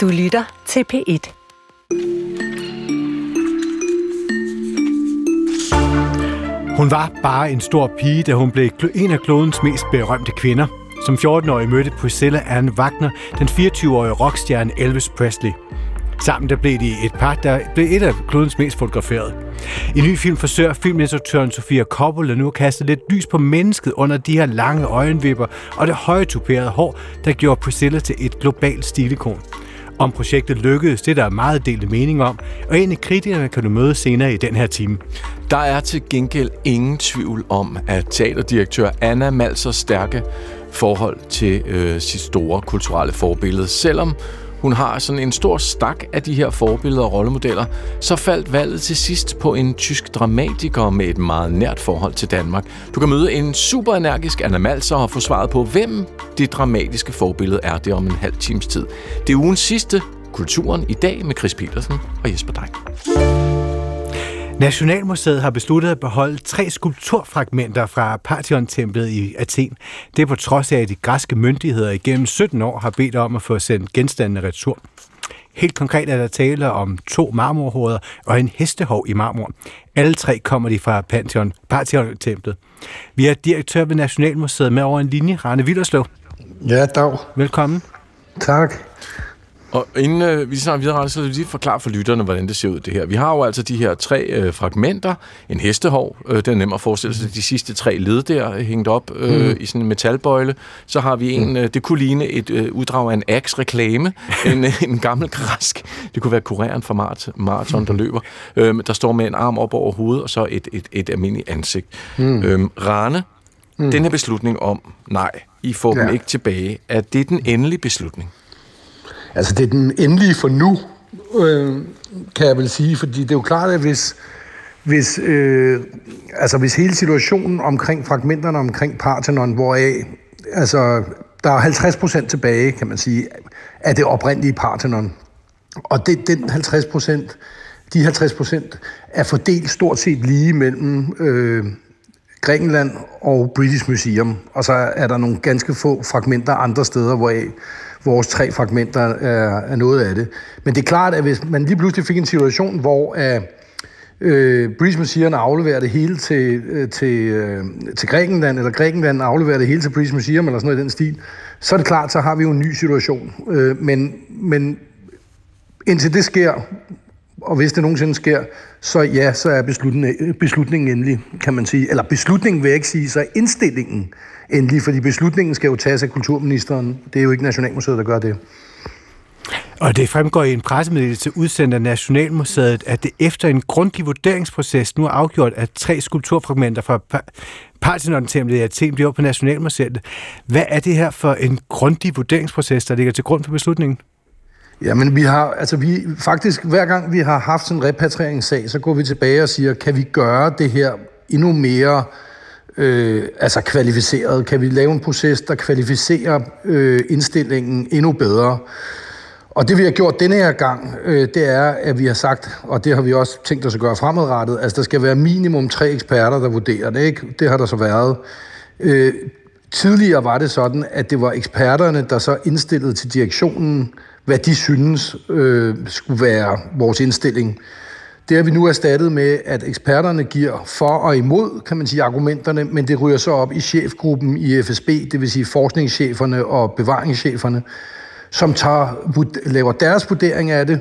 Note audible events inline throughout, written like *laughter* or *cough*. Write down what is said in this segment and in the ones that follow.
Du lytter til P1. Hun var bare en stor pige, da hun blev en af klodens mest berømte kvinder. Som 14-årig mødte Priscilla Ann Wagner den 24-årige rockstjerne Elvis Presley. Sammen der blev de et par, der blev et af klodens mest fotograferet. I ny film forsøger filminstruktøren Sofia Coppola nu at kaste lidt lys på mennesket under de her lange øjenvipper og det høje tuperede hår, der gjorde Priscilla til et globalt stilikon. Om projektet lykkedes, det der er meget delte mening om, og en af kritikerne kan du møde senere i den her time. Der er til gengæld ingen tvivl om, at teaterdirektør Anna Malser stærke forhold til øh, sit store kulturelle forbillede, selvom hun har sådan en stor stak af de her forbilleder og rollemodeller, så faldt valget til sidst på en tysk dramatiker med et meget nært forhold til Danmark. Du kan møde en super energisk Anna Malser og få svaret på, hvem det dramatiske forbillede er det om en halv times tid. Det er ugens sidste Kulturen i dag med Chris Petersen og Jesper Dein. Nationalmuseet har besluttet at beholde tre skulpturfragmenter fra Parthenon-templet i Athen. Det er på trods af, at de græske myndigheder igennem 17 år har bedt om at få sendt genstandene retur. Helt konkret er der tale om to marmorhoveder og en hestehov i marmor. Alle tre kommer de fra Pantheon, Parthenon-templet. Vi er direktør ved Nationalmuseet med over en linje, Rane Villerslov. Ja, dag. Velkommen. Tak. Og inden øh, vi snakker videre, så vil vi lige forklare for lytterne, hvordan det ser ud det her. Vi har jo altså de her tre øh, fragmenter. En hestehov, øh, det er nemt at forestille sig, de sidste tre led der hængt op øh, mm. i sådan en metalbøjle. Så har vi en, øh, det kunne ligne et øh, uddrag af en Axe-reklame, *laughs* en, øh, en gammel græsk. Det kunne være kureren fra Mart, maraton, der løber. Øh, der står med en arm op over hovedet, og så et, et, et almindeligt ansigt. Mm. Øh, Rane, mm. den her beslutning om, nej, I får ja. dem ikke tilbage, er det den endelige beslutning? Altså, det er den endelige for nu, øh, kan jeg vel sige, fordi det er jo klart, at hvis, hvis, øh, altså, hvis hele situationen omkring fragmenterne omkring Parthenon, hvoraf altså, der er 50 procent tilbage, kan man sige, af det oprindelige Parthenon. Og det, den 50 procent, de 50 procent er fordelt stort set lige mellem øh, Grækenland og British Museum. Og så er der nogle ganske få fragmenter andre steder, hvoraf vores tre fragmenter er, er noget af det. Men det er klart, at hvis man lige pludselig fik en situation, hvor uh, øh, øh British Museum afleverer det hele til, øh, til, øh, til Grækenland, eller Grækenland afleverer det hele til British Museum, eller sådan noget i den stil, så er det klart, så har vi jo en ny situation. Øh, men, men indtil det sker, og hvis det nogensinde sker, så ja, så er beslutningen, beslutningen endelig, kan man sige. Eller beslutningen vil jeg ikke sige, så er indstillingen endelig, fordi beslutningen skal jo tages af kulturministeren. Det er jo ikke Nationalmuseet, der gør det. Og det fremgår i en pressemeddelelse udsendt af Nationalmuseet, at det efter en grundig vurderingsproces nu er afgjort, at tre skulpturfragmenter fra Parthenon-templet i Athen bliver på Nationalmuseet. Hvad er det her for en grundig vurderingsproces, der ligger til grund for beslutningen? Jamen, vi har, altså vi, faktisk hver gang vi har haft sådan en repatrieringssag, så går vi tilbage og siger, kan vi gøre det her endnu mere øh, øh, altså kvalificeret? Kan vi lave en proces, der kvalificerer øh, indstillingen endnu bedre? Og det vi har gjort denne her gang, øh, det er, at vi har sagt, og det har vi også tænkt os at gøre fremadrettet, altså der skal være minimum tre eksperter, der vurderer det, ikke? Det har der så været. Øh, tidligere var det sådan, at det var eksperterne, der så indstillede til direktionen, hvad de synes øh, skulle være vores indstilling. Det har vi nu erstattet med, at eksperterne giver for og imod, kan man sige, argumenterne, men det ryger så op i chefgruppen i FSB, det vil sige forskningscheferne og bevaringscheferne, som tager, laver deres vurdering af det,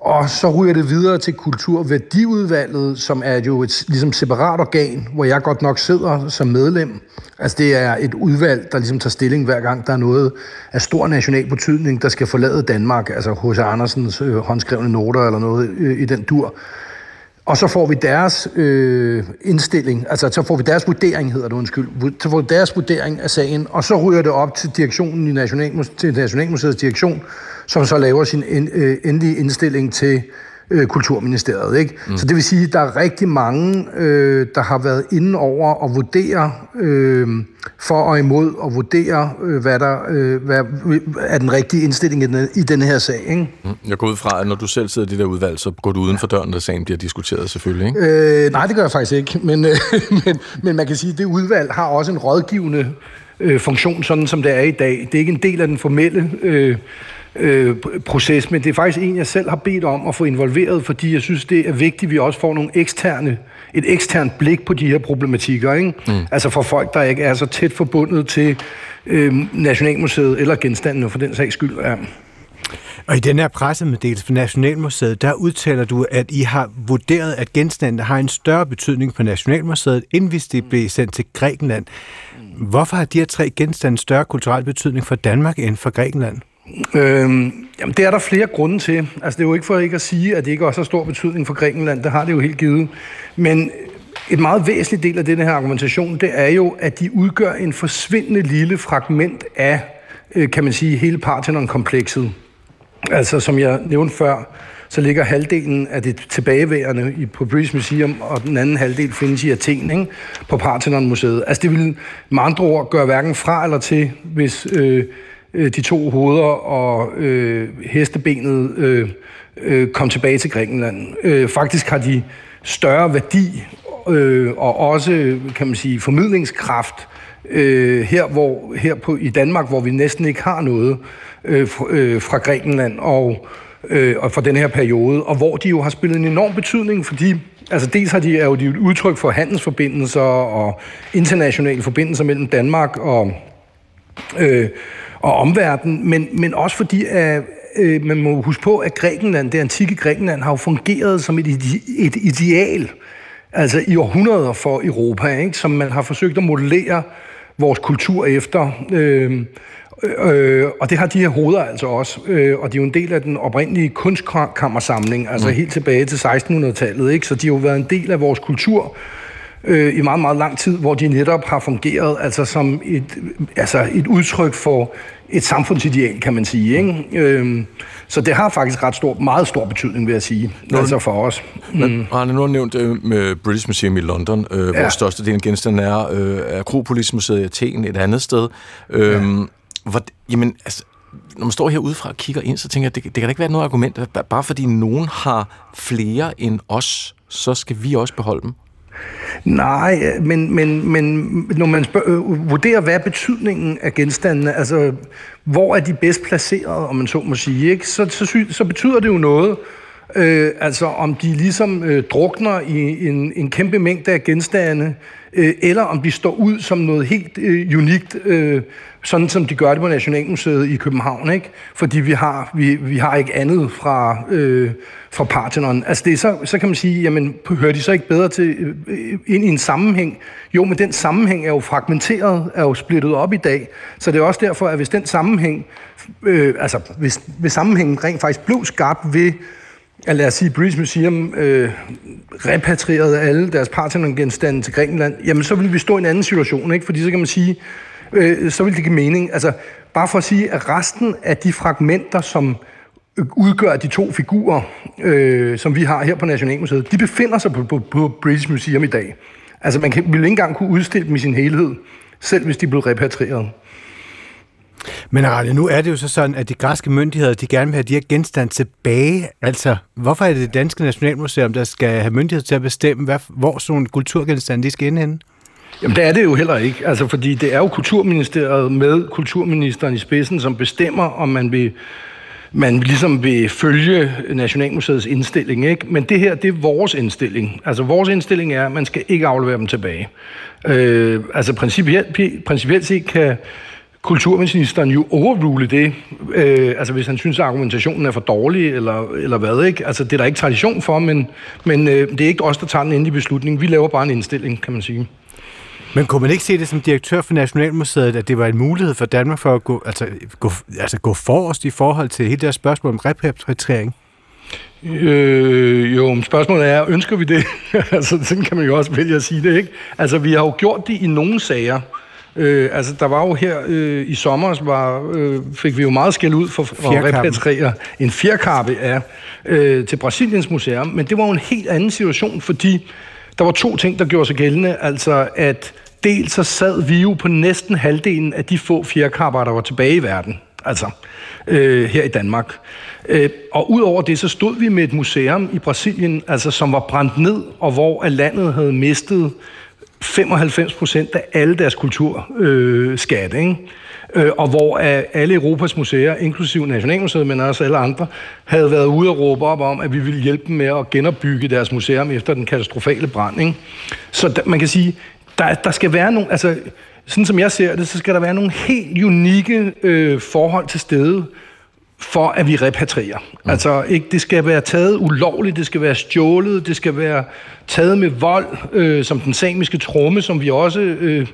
og så ryger det videre til Kulturværdiudvalget, som er jo et ligesom separat organ, hvor jeg godt nok sidder som medlem. Altså det er et udvalg, der ligesom tager stilling hver gang, der er noget af stor national betydning, der skal forlade Danmark. Altså H.C. Andersens øh, håndskrevne noter eller noget øh, i den dur. Og så får vi deres øh, indstilling, altså så får vi deres vurdering, hedder det undskyld, så får vi deres vurdering af sagen, og så ryger det op til direktionen i Nationalmuseet, til Nationalmuseets direktion, som så laver sin øh, endelige indstilling til øh, Kulturministeriet. Ikke? Mm. Så det vil sige, at der er rigtig mange, øh, der har været inde over og vurdere øh, for og imod, og vurdere, øh, hvad der øh, hvad er den rigtige indstilling i den, i denne her sag. Ikke? Mm. Jeg går ud fra, at når du selv sidder i det der udvalg, så går du uden for døren, da sagen bliver diskuteret selvfølgelig, ikke? Øh, nej, det gør jeg faktisk ikke, men, øh, *laughs* men, men man kan sige, at det udvalg har også en rådgivende øh, funktion, sådan som det er i dag. Det er ikke en del af den formelle... Øh, øh, proces, men det er faktisk en, jeg selv har bedt om at få involveret, fordi jeg synes, det er vigtigt, at vi også får nogle eksterne, et eksternt blik på de her problematikker. Ikke? Mm. Altså for folk, der ikke er så tæt forbundet til øh, Nationalmuseet eller genstandene for den sags skyld. Ja. Og i den her pressemeddelelse for Nationalmuseet, der udtaler du, at I har vurderet, at genstandene har en større betydning for Nationalmuseet, end hvis det blev sendt til Grækenland. Hvorfor har de her tre genstande større kulturel betydning for Danmark end for Grækenland? Øhm, jamen, det er der flere grunde til. Altså, det er jo ikke for ikke at sige, at det ikke også har stor betydning for Grækenland. Det har det jo helt givet. Men et meget væsentligt del af den her argumentation, det er jo, at de udgør en forsvindende lille fragment af, øh, kan man sige, hele Parthenon-komplekset. Altså, som jeg nævnte før, så ligger halvdelen af det tilbageværende på British Museum, og den anden halvdel findes i Athen, ikke? på Parthenon-museet. Altså, det vil med andre ord gøre hverken fra eller til, hvis øh, øh, de to hoveder og øh, hestebenet øh, øh, kom tilbage til Grækenland. Øh, faktisk har de større værdi øh, og også, kan man sige, formidlingskraft øh, her, hvor, her på, i Danmark, hvor vi næsten ikke har noget øh, fra, øh, fra Grækenland og, øh, og fra den her periode, og hvor de jo har spillet en enorm betydning, fordi altså dels har de, er jo de et udtryk for handelsforbindelser og internationale forbindelser mellem Danmark og, øh, og omverdenen, men, men også fordi, at øh, man må huske på, at Grækenland, det antikke Grækenland, har jo fungeret som et, et ideal, altså i århundreder for Europa, ikke? som man har forsøgt at modellere vores kultur efter. Øh, øh, og det har de her hoveder altså også. Øh, og det er jo en del af den oprindelige kunstkammersamling, altså mm. helt tilbage til 1600-tallet. Ikke? Så de har jo været en del af vores kultur øh, i meget, meget lang tid, hvor de netop har fungeret altså som et, altså et udtryk for et samfundsideal, kan man sige. Ikke? Øh, så det har faktisk ret stor, meget stor betydning, vil jeg sige, Nå, altså for os. Men, Arne, nu har nævnt øh, med British Museum i London, øh, ja. hvor største del af genstanden er øh, Akropolis Museet i Athen, et andet sted. Øh, ja. hvor, jamen, altså, når man står herudefra og kigger ind, så tænker jeg, det, det kan da ikke være noget argument, at bare fordi nogen har flere end os, så skal vi også beholde dem. Nej, men, men, men når man spørger, øh, vurderer, hvad er betydningen af genstandene, altså hvor er de bedst placeret, om man så må sige, ikke? Så, så, så betyder det jo noget, øh, altså om de ligesom øh, drukner i en, en kæmpe mængde af genstande, øh, eller om de står ud som noget helt øh, unikt, øh, sådan som de gør det på Nationalmuseet i København, ikke? Fordi vi har, vi, vi har ikke andet fra, øh, fra Parthenon. Altså det er så, så kan man sige, jamen hører de så ikke bedre til øh, øh, ind i en sammenhæng? Jo, men den sammenhæng er jo fragmenteret, er jo splittet op i dag. Så det er også derfor, at hvis den sammenhæng, øh, altså hvis, hvis sammenhængen rent faktisk blev skabt ved at lad os sige, British Museum øh, repatrierede alle deres Parthenon-genstande til Grækenland, jamen så ville vi stå i en anden situation, ikke? Fordi så kan man sige, øh, så ville det give mening. Altså, bare for at sige, at resten af de fragmenter, som udgør de to figurer, øh, som vi har her på Nationalmuseet, de befinder sig på, på, på British Museum i dag. Altså, man kan, vil ikke engang kunne udstille dem i sin helhed, selv hvis de blev repatrieret. Men Arne, nu er det jo så sådan, at de græske myndigheder, de gerne vil have de her genstande tilbage. Altså, hvorfor er det det danske nationalmuseum, der skal have myndighed til at bestemme, hvad, hvor sådan nogle kulturgenstande de skal indhente? Jamen, det er det jo heller ikke. Altså, fordi det er jo Kulturministeriet med kulturministeren i spidsen, som bestemmer, om man vil man ligesom vil følge Nationalmuseets indstilling. Ikke? Men det her, det er vores indstilling. Altså vores indstilling er, at man skal ikke aflevere dem tilbage. Øh, altså principielt, principielt set kan kulturministeren jo overrule det, øh, altså hvis han synes, at argumentationen er for dårlig, eller, eller hvad, ikke? Altså det er der ikke tradition for, men, men øh, det er ikke os, der tager den endelige beslutning. Vi laver bare en indstilling, kan man sige. Men kunne man ikke se det som direktør for Nationalmuseet, at det var en mulighed for Danmark for at gå, altså, gå, altså gå forrest i forhold til hele det her spørgsmål om repatriering? Øh, jo, spørgsmålet er, ønsker vi det? *laughs* altså, sådan kan man jo også vælge at sige det, ikke? Altså, vi har jo gjort det i nogle sager. Øh, altså, der var jo her øh, i sommer, var, øh, fik vi jo meget skæld ud for, for at repatriere en fjerkappe af øh, til Brasiliens Museum, men det var jo en helt anden situation, fordi der var to ting, der gjorde sig gældende. Altså, at dels så sad vi jo på næsten halvdelen af de få fjerkapper, der var tilbage i verden. Altså, øh, her i Danmark. Øh, og udover det, så stod vi med et museum i Brasilien, altså, som var brændt ned, og hvor landet havde mistet 95 procent af alle deres kulturskatte. øh, ikke? Øh, og hvor alle Europas museer, inklusive Nationalmuseet, men også alle andre, havde været ude og råbe op om, at vi ville hjælpe dem med at genopbygge deres museum efter den katastrofale brand. Ikke? Så da, man kan sige, der, der skal være nogle, altså sådan som jeg ser det, så skal der være nogle helt unikke øh, forhold til stede, for at vi repatrierer. Mm. Altså, ikke, det skal være taget ulovligt, det skal være stjålet, det skal være taget med vold, øh, som den samiske tromme, som vi også øh,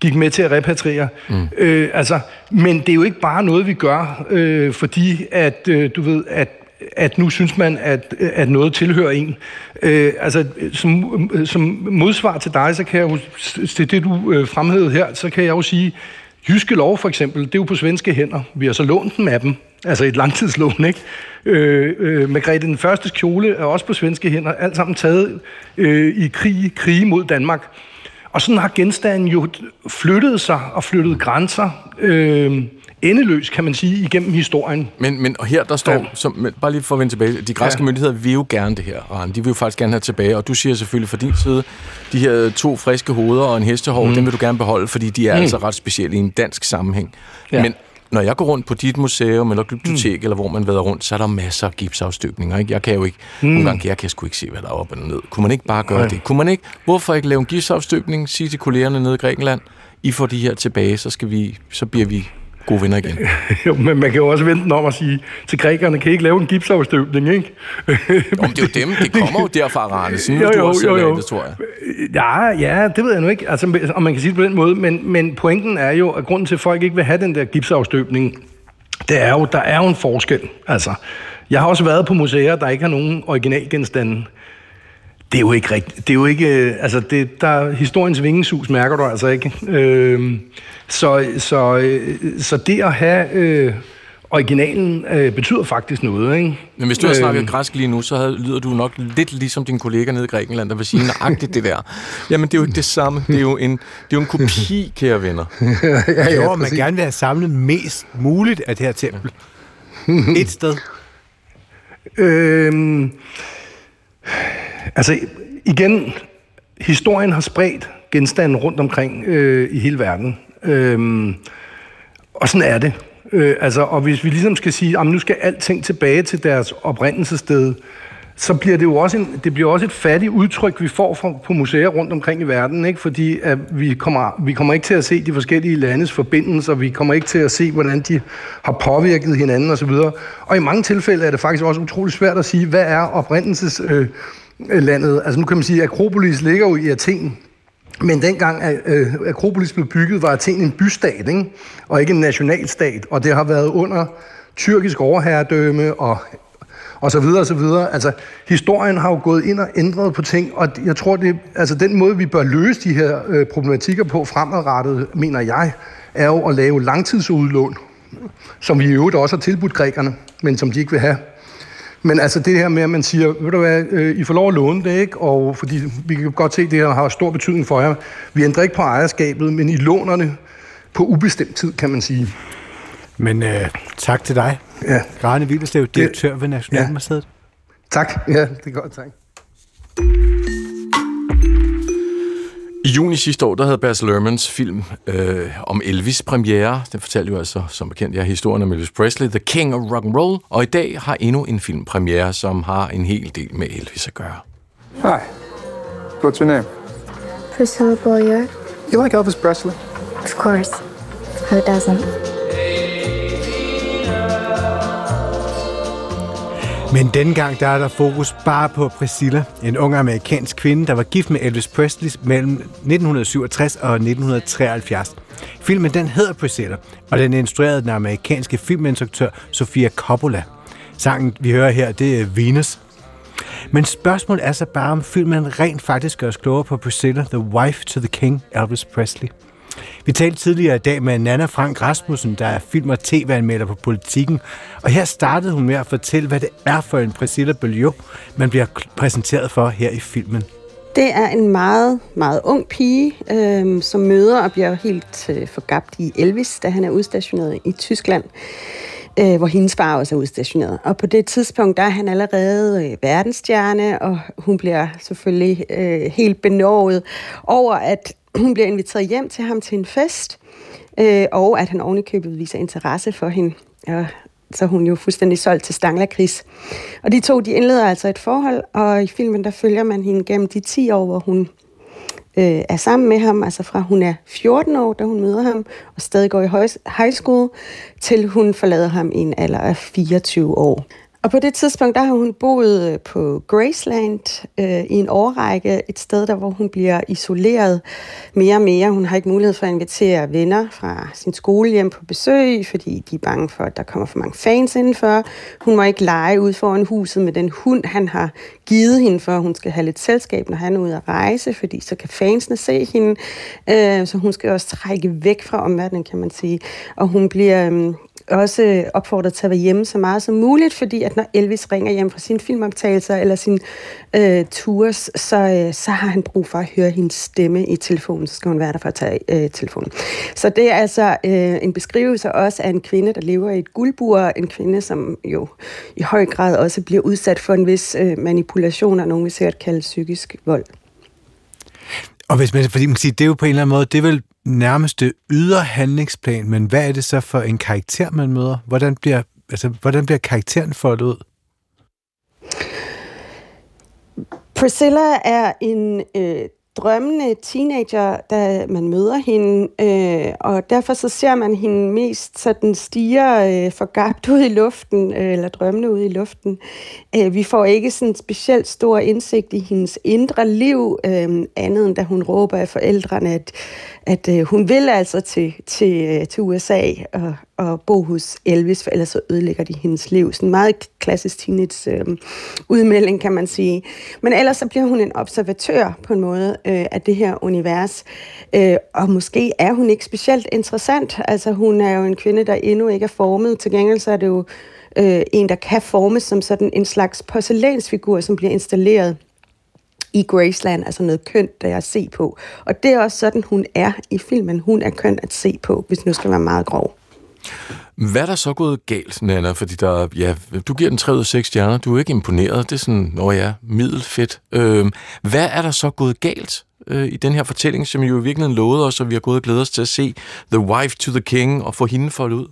gik med til at repatriere. Mm. Øh, altså, men det er jo ikke bare noget, vi gør, øh, fordi at, øh, du ved, at at nu synes man, at, at noget tilhører en. Øh, altså, som, som modsvar til dig, så kan jeg jo, til det du øh, fremhævede her, så kan jeg jo sige, Jyske Lov for eksempel, det er jo på svenske hænder. Vi har så lånt dem af dem, altså et langtidslån, ikke? Øh, øh, Margrethe den første kjole er også på svenske hænder, alt sammen taget øh, i krig, krig mod Danmark. Og sådan har genstanden jo flyttet sig og flyttet grænser øh, endeløst, kan man sige, igennem historien. Men, men og her der står, ja. som, men, bare lige for at vende tilbage, de græske ja. myndigheder vil jo gerne det her, Rand. De vil jo faktisk gerne have tilbage, og du siger selvfølgelig for din side, de her to friske hoveder og en hestehov, mm. dem vil du gerne beholde, fordi de er mm. altså ret specielle i en dansk sammenhæng. Ja. Men når jeg går rundt på dit museum eller bibliotek, mm. eller hvor man været rundt, så er der masser af gipsafstøbninger. Ikke? Jeg kan jo ikke, mm. nogle gange jeg kan sgu ikke se, hvad der er op og ned. Kunne man ikke bare gøre Nej. det? Kunne man ikke, hvorfor ikke lave en gipsafstøbning, sige til kollegerne nede i Grækenland, I får de her tilbage, så, skal vi, så bliver vi gode venner igen. *laughs* jo, men man kan jo også vente om at sige til grækerne, kan I ikke lave en gipsafstøbning, ikke? men det er jo dem, det kommer jo derfra, Rane. Sådan, jo, jo, jo, jo. Det, tror jeg. Ja, ja, det ved jeg nu ikke, altså, om man kan sige det på den måde, men, men pointen er jo, at grunden til, at folk ikke vil have den der gipsafstøbning, det er jo, der er jo en forskel. Altså, jeg har også været på museer, der ikke har nogen originalgenstande. Det er jo ikke rigtigt. Det er jo ikke, øh, altså det, der, historiens vingesus mærker du altså ikke. Øh, så, så, øh, så det at have øh, originalen øh, betyder faktisk noget. Ikke? Men hvis du har snakket øh, græsk lige nu, så havde, lyder du nok lidt ligesom din kollega nede i Grækenland, der vil sige nøjagtigt det der. Jamen, det er jo ikke det samme. Det er jo en, det er jo en kopi, kære venner. *laughs* ja, ja, jo, man gerne vil have samlet mest muligt af det her tempel. Et sted. Øhm, altså, igen, historien har spredt genstanden rundt omkring øh, i hele verden. Øhm, og sådan er det. Øh, altså, og hvis vi ligesom skal sige, at nu skal alting tilbage til deres oprindelsessted, så bliver det jo også, en, det bliver også et fattigt udtryk, vi får fra, på museer rundt omkring i verden, ikke? fordi at vi, kommer, vi kommer ikke til at se de forskellige landes forbindelser, vi kommer ikke til at se, hvordan de har påvirket hinanden osv. Og i mange tilfælde er det faktisk også utrolig svært at sige, hvad er oprindelseslandet? Øh, landet? altså nu kan man sige, at Akropolis ligger jo i Athen, men dengang at øh, Akropolis blev bygget, var Athen en bystat, ikke? og ikke en nationalstat. Og det har været under tyrkisk overherredømme og og så videre og så videre. Altså, historien har jo gået ind og ændret på ting, og jeg tror, det, altså den måde, vi bør løse de her øh, problematikker på fremadrettet, mener jeg, er jo at lave langtidsudlån, som vi i øvrigt også har tilbudt grækerne, men som de ikke vil have. Men altså det her med, at man siger, ved du hvad, øh, I får lov at låne det, ikke? Og fordi vi kan godt se, at det her har stor betydning for jer. Vi ændrer ikke på ejerskabet, men I lånerne på ubestemt tid, kan man sige. Men øh, tak til dig, ja. Grane Vildeslev, direktør ved Nationalmuseet. Ja. Tak, ja, det er godt, tak. I juni sidste år, der havde Baz Luhrmanns film øh, om Elvis premiere. Den fortalte jo altså, som bekendt, jeg historien om Elvis Presley, The King of Rock and Roll. Og i dag har endnu en film premiere, som har en hel del med Elvis at gøre. Hi. What's your name? Priscilla Beaulieu. You like Elvis Presley? Of course. Who doesn't? Men dengang gang der er der fokus bare på Priscilla, en ung amerikansk kvinde, der var gift med Elvis Presley mellem 1967 og 1973. Filmen den hedder Priscilla, og den er instrueret den amerikanske filminstruktør Sofia Coppola. Sangen, vi hører her, det er Venus. Men spørgsmålet er så bare, om filmen rent faktisk gør os klogere på Priscilla, the wife to the king, Elvis Presley. Vi talte tidligere i dag med Nana Frank Rasmussen, der er film- og tv-anmelder på politikken, og her startede hun med at fortælle, hvad det er for en Priscilla Beaulieu, man bliver præsenteret for her i filmen. Det er en meget, meget ung pige, øh, som møder og bliver helt øh, forgabt i Elvis, da han er udstationeret i Tyskland. øh, hvor hendes far også er udstationeret. Og på det tidspunkt, der er han allerede øh, verdensstjerne, og hun bliver selvfølgelig øh, helt benådet over, at hun bliver inviteret hjem til ham til en fest, øh, og at han ovenikøbet viser interesse for hende. Og så hun jo fuldstændig solgt til Stangla Chris. Og de to, de indleder altså et forhold, og i filmen, der følger man hende gennem de 10 år, hvor hun øh, er sammen med ham, altså fra hun er 14 år, da hun møder ham, og stadig går i high school, til hun forlader ham i en alder af 24 år. Og på det tidspunkt, der har hun boet øh, på Graceland øh, i en årrække, et sted, der hvor hun bliver isoleret mere og mere. Hun har ikke mulighed for at invitere venner fra sin skole hjem på besøg, fordi de er bange for, at der kommer for mange fans indenfor. Hun må ikke lege ud foran huset med den hund, han har givet hende, for hun skal have lidt selskab, når han er ude at rejse, fordi så kan fansene se hende. Øh, så hun skal også trække væk fra omverdenen, kan man sige. Og hun bliver øh, også opfordret til at være hjemme så meget som muligt, fordi at når Elvis ringer hjem fra sine filmoptagelser eller sin øh, tours, så, øh, så har han brug for at høre hendes stemme i telefonen, så skal hun være der for at tage øh, telefonen. Så det er altså øh, en beskrivelse også af en kvinde, der lever i et guldbur, en kvinde, som jo i høj grad også bliver udsat for en vis øh, manipulation, og nogen vil sikkert kalde psykisk vold. Og hvis man, fordi man kan sige, det er jo på en eller anden måde, det er vel nærmeste ydre handlingsplan, men hvad er det så for en karakter, man møder? Hvordan bliver, altså, hvordan bliver karakteren foldet ud? Priscilla er en øh, drømmende teenager, da man møder hende, øh, og derfor så ser man hende mest så den stiger øh, forgabt *laughs* ud i luften, øh, eller drømmende ud i luften. Øh, vi får ikke sådan specielt stor indsigt i hendes indre liv, øh, andet end da hun råber af forældrene, at at øh, hun vil altså til, til, øh, til USA og, og bo hos Elvis, for ellers så ødelægger de hendes liv. Sådan en meget klassisk teenage øh, udmelding, kan man sige. Men ellers så bliver hun en observatør på en måde øh, af det her univers. Øh, og måske er hun ikke specielt interessant. Altså hun er jo en kvinde, der endnu ikke er formet. Til gengæld så er det jo øh, en, der kan formes som sådan en slags porcelænsfigur, som bliver installeret i Graceland, altså noget kønt, der er at se på. Og det er også sådan, hun er i filmen. Hun er køn at se på, hvis nu skal være meget grov. Hvad er der så gået galt, Nana? Fordi der, ja, du giver den 3 ud af 6 stjerner. Du er ikke imponeret. Det er sådan, nå ja, middelfedt. Øh, hvad er der så gået galt øh, i den her fortælling, som jo i virkeligheden lovede os, og vi har gået og glædet os til at se The Wife to the King og få hende foldet ud?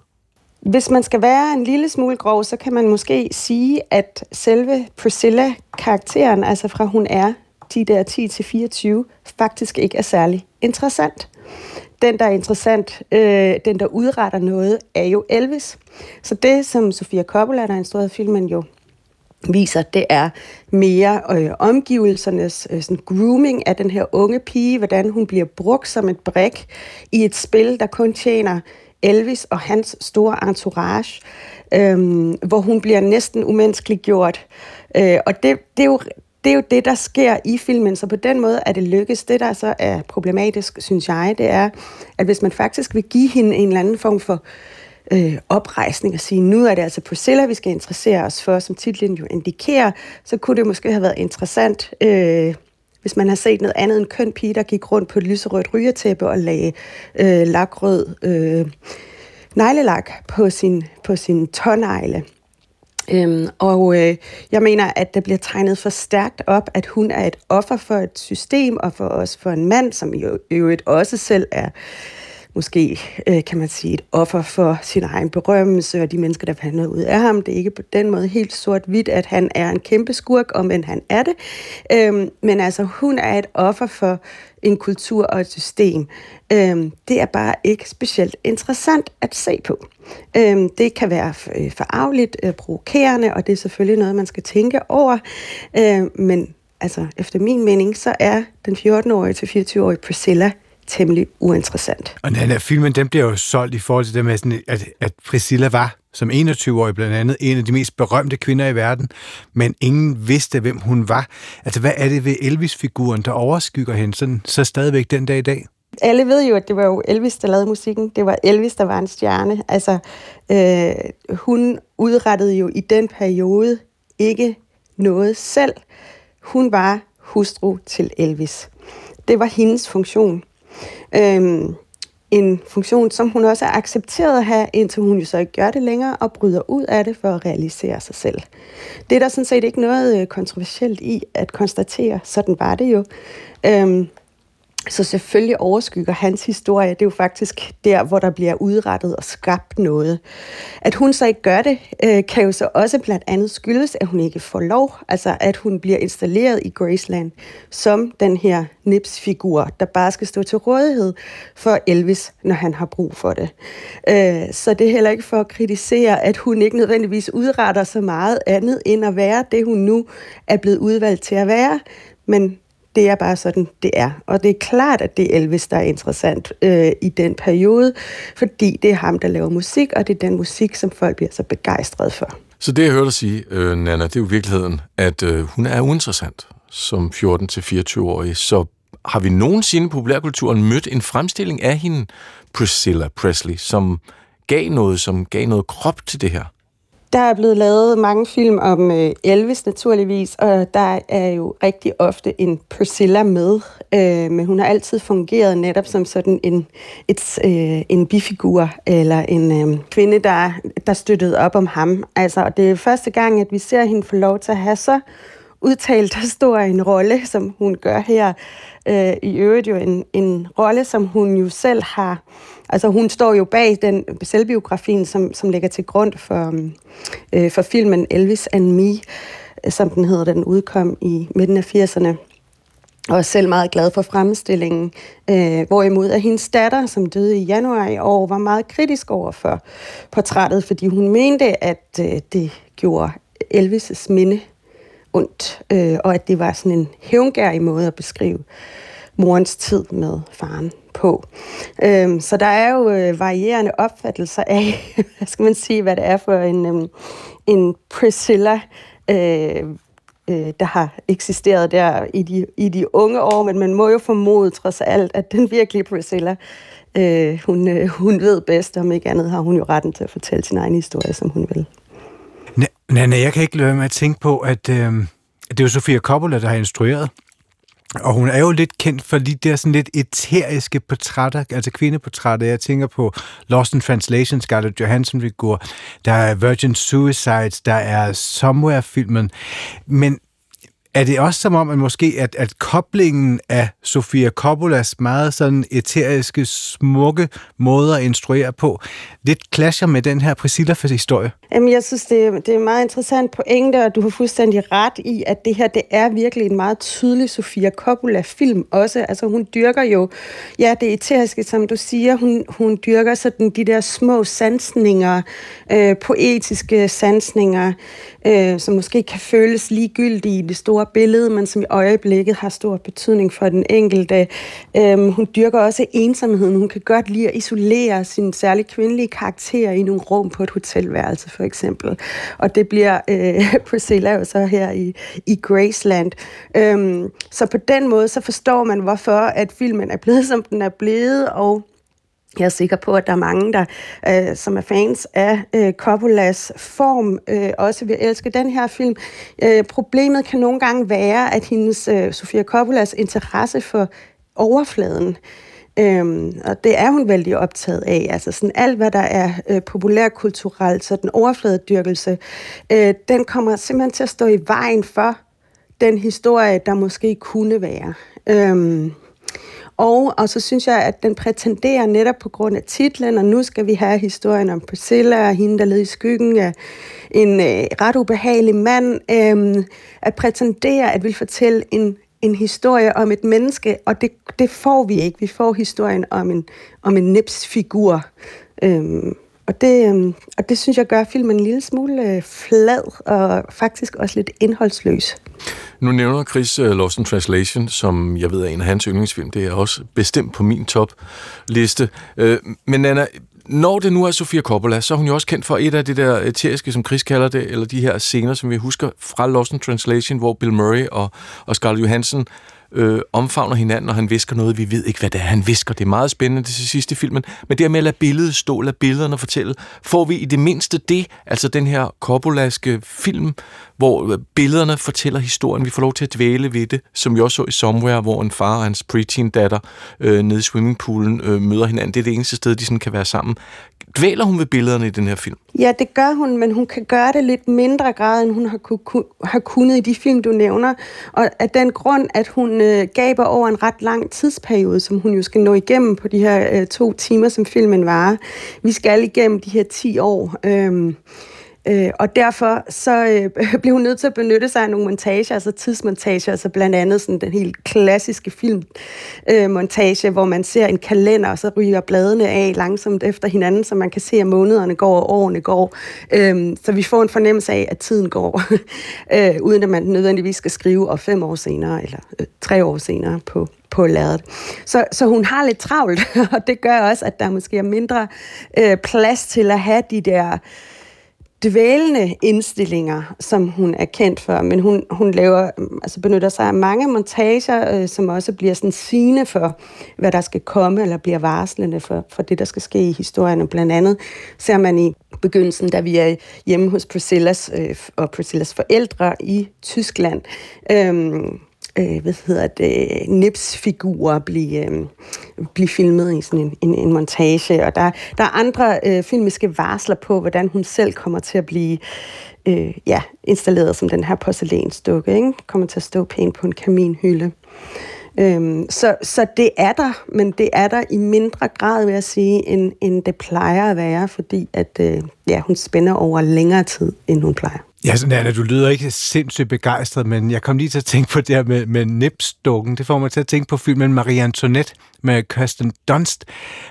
Hvis man skal være en lille smule grov, så kan man måske sige, at selve Priscilla-karakteren, altså fra hun er de der 10-24, faktisk ikke er særlig interessant. Den, der er interessant, øh, den, der udretter noget, er jo Elvis. Så det, som Sofia Coppola, der har instrueret filmen, jo viser, det er mere øh, omgivelsernes øh, sådan grooming af den her unge pige, hvordan hun bliver brugt som et brik i et spil, der kun tjener Elvis og hans store entourage, øh, hvor hun bliver næsten umenneskeligt gjort. Øh, og det, det, er jo, det er jo det, der sker i filmen, så på den måde er det lykkes. Det, der så er problematisk, synes jeg, det er, at hvis man faktisk vil give hende en eller anden form for øh, oprejsning og sige, nu er det altså Priscilla, vi skal interessere os for, som titlen jo indikerer, så kunne det måske have været interessant, øh, hvis man har set noget andet end køn pige, der gik rundt på et lyserødt rygetæppe og lagde øh, lakrød øh, neglelak på sin, på sin tånegle. Øhm, og øh, jeg mener, at det bliver tegnet for stærkt op, at hun er et offer for et system, og for os for en mand, som jo, øvrigt også selv er måske, øh, kan man sige, et offer for sin egen berømmelse, og de mennesker, der fandt noget ud af ham. Det er ikke på den måde helt sort-hvidt, at han er en kæmpe skurk, om end han er det. Øhm, men altså, hun er et offer for en kultur og et system. Øhm, det er bare ikke specielt interessant at se på. Øhm, det kan være øh, forarveligt, øh, provokerende, og det er selvfølgelig noget, man skal tænke over. Øhm, men altså, efter min mening, så er den 14-årige til 24-årige Priscilla temmelig uinteressant. Og den her filmen, den bliver jo solgt i forhold til det med, sådan, at, at Priscilla var som 21-årig blandt andet en af de mest berømte kvinder i verden, men ingen vidste, hvem hun var. Altså, hvad er det ved Elvis-figuren, der overskygger hende sådan, så stadigvæk den dag i dag? Alle ved jo, at det var jo Elvis, der lavede musikken. Det var Elvis, der var en stjerne. Altså, øh, hun udrettede jo i den periode ikke noget selv. Hun var hustru til Elvis. Det var hendes funktion. Øhm, en funktion, som hun også er accepteret at have, indtil hun jo så ikke gør det længere og bryder ud af det for at realisere sig selv. Det er der sådan set ikke noget øh, kontroversielt i at konstatere. Sådan var det jo. Øhm, så selvfølgelig overskygger hans historie. Det er jo faktisk der, hvor der bliver udrettet og skabt noget. At hun så ikke gør det, øh, kan jo så også blandt andet skyldes, at hun ikke får lov. Altså at hun bliver installeret i Graceland som den her nipsfigur, der bare skal stå til rådighed for Elvis, når han har brug for det. Øh, så det er heller ikke for at kritisere, at hun ikke nødvendigvis udretter så meget andet end at være det, hun nu er blevet udvalgt til at være. Men det er bare sådan, det er. Og det er klart, at det er Elvis, der er interessant øh, i den periode, fordi det er ham, der laver musik, og det er den musik, som folk bliver så begejstrede for. Så det, jeg hørte dig sige, øh, Nana, det er jo virkeligheden, at øh, hun er uinteressant som 14-24-årig. Så har vi nogensinde i populærkulturen mødt en fremstilling af hende, Priscilla Presley, som gav noget, som gav noget krop til det her? Der er blevet lavet mange film om øh, Elvis naturligvis, og der er jo rigtig ofte en Priscilla med, øh, men hun har altid fungeret netop som sådan en, et, øh, en bifigur, eller en øh, kvinde, der, der støttede op om ham. Altså, og det er første gang, at vi ser hende få lov til at have så udtalt stor en rolle, som hun gør her. Øh, I øvrigt jo en, en rolle, som hun jo selv har Altså hun står jo bag den selvbiografien, som, som ligger til grund for, øh, for filmen Elvis and Me, som den hedder, den udkom i midten af 80'erne. Og er selv meget glad for fremstillingen. Øh, hvorimod at hendes datter, som døde i januar i år, var meget kritisk over for portrættet, fordi hun mente, at øh, det gjorde Elvis' minde ondt, øh, og at det var sådan en hævngærig måde at beskrive morens tid med faren på. Øhm, så der er jo øh, varierende opfattelser af, *laughs* hvad skal man sige, hvad det er for en, øhm, en Priscilla, øh, øh, der har eksisteret der i de, i de unge år, men man må jo formode trods alt, at den virkelige Priscilla, øh, hun, øh, hun ved bedst, om ikke andet har hun jo retten til at fortælle sin egen historie, som hun vil. Nej, jeg kan ikke lade med at tænke på, at øh, det er jo Sofia Coppola, der har instrueret og hun er jo lidt kendt for lige der sådan lidt eteriske portrætter, altså kvindeportrætter. Jeg tænker på Lost in Translation, Scarlett Johansson-figur. Der er Virgin Suicides, der er Somewhere-filmen. Men er det også som om, at måske at, at koblingen af Sofia Coppolas meget sådan eteriske, smukke måder at instruere på, lidt clasher med den her Priscilla-historie? Jamen, jeg synes, det er, det er meget interessant pointe, og du har fuldstændig ret i, at det her, det er virkelig en meget tydelig Sofia Coppola-film også. Altså, hun dyrker jo, ja, det eteriske, som du siger, hun, hun dyrker sådan de der små sansninger, øh, poetiske sansninger, øh, som måske kan føles ligegyldige i det store billede, men som i øjeblikket har stor betydning for den enkelte. Øh, hun dyrker også ensomheden. Hun kan godt lide at isolere sin særligt kvindelige karakter i nogle rum på et hotelværelse, for eksempel. Og det bliver øh, *laughs* Priscilla jo så her i, i Graceland. Øh, så på den måde, så forstår man, hvorfor at filmen er blevet, som den er blevet, og jeg er sikker på, at der er mange, der, øh, som er fans af øh, Coppolas form, øh, også vil elske den her film. Øh, problemet kan nogle gange være, at hendes øh, Sofia Coppolas interesse for overfladen, Øhm, og det er hun vældig optaget af. Altså sådan alt, hvad der er øh, populærkulturelt, så den overfladedyrkelse, øh, den kommer simpelthen til at stå i vejen for den historie, der måske kunne være. Øhm, og, og så synes jeg, at den prætenderer netop på grund af titlen, og nu skal vi have historien om Priscilla og hende, der led i skyggen af en øh, ret ubehagelig mand, øh, at prætendere at vi fortælle en, en historie om et menneske, og det, det får vi ikke. Vi får historien om en, om en nipsfigur. Øh, og det, øhm, og det synes jeg gør filmen en lille smule øh, flad og faktisk også lidt indholdsløs. Nu nævner Chris uh, Lost in Translation, som jeg ved er en af hans yndlingsfilm. Det er også bestemt på min topliste. Uh, men Anna, når det nu er Sofia Coppola, så er hun jo også kendt for et af det der eteriske, som Chris kalder det, eller de her scener, som vi husker fra Lost in Translation, hvor Bill Murray og, og Scarlett Johansson øh, omfavner hinanden, og han visker noget, vi ved ikke, hvad det er, han visker. Det er meget spændende det til sidst i filmen. Men det med at lade billedet stå, lade billederne fortælle, får vi i det mindste det, altså den her korbolaske film, hvor øh, billederne fortæller historien. Vi får lov til at dvæle ved det, som vi også så i Somewhere, hvor en far og hans preteen datter øh, nede i swimmingpoolen øh, møder hinanden. Det er det eneste sted, de sådan kan være sammen. Dvæler hun ved billederne i den her film? Ja, det gør hun, men hun kan gøre det lidt mindre grad, end hun har, ku, ku, har kunnet i de film, du nævner. Og af den grund, at hun øh, gaber over en ret lang tidsperiode, som hun jo skal nå igennem på de her øh, to timer, som filmen varer. Vi skal igennem de her 10 år. Øh, Øh, og derfor så øh, *laughs* blev hun nødt til at benytte sig af nogle montager, altså tidsmontager, altså blandt andet sådan den helt klassiske filmmontage, øh, hvor man ser en kalender, og så ryger bladene af langsomt efter hinanden, så man kan se, at månederne går, og årene går. Øh, så vi får en fornemmelse af, at tiden går, *laughs* øh, uden at man nødvendigvis skal skrive og fem år senere, eller øh, tre år senere på, på ladet. Så, så hun har lidt travlt, *laughs* og det gør også, at der måske er mindre øh, plads til at have de der dvælende indstillinger, som hun er kendt for, men hun, hun laver, altså benytter sig af mange montager, øh, som også bliver sådan sigende for, hvad der skal komme, eller bliver varslende for, for det, der skal ske i historien. Og blandt andet ser man i begyndelsen, da vi er hjemme hos Priscillas øh, og Priscillas forældre i Tyskland, øh, øh, hvad hedder det, nipsfigurer blive, øh, blive filmet i sådan en, en, en montage, og der, der er andre øh, filmiske varsler på, hvordan hun selv kommer til at blive øh, ja, installeret som den her porcelænsdukke, ikke? kommer til at stå pænt på en kaminhylde. Øhm, så, så det er der, men det er der i mindre grad, vil jeg sige, end, end det plejer at være, fordi at, øh, ja, hun spænder over længere tid, end hun plejer. Ja, sådan Anna, du lyder ikke sindssygt begejstret, men jeg kom lige til at tænke på det her med, med nipsdukken. Det får mig til at tænke på filmen Marie Antoinette med Kirsten Dunst,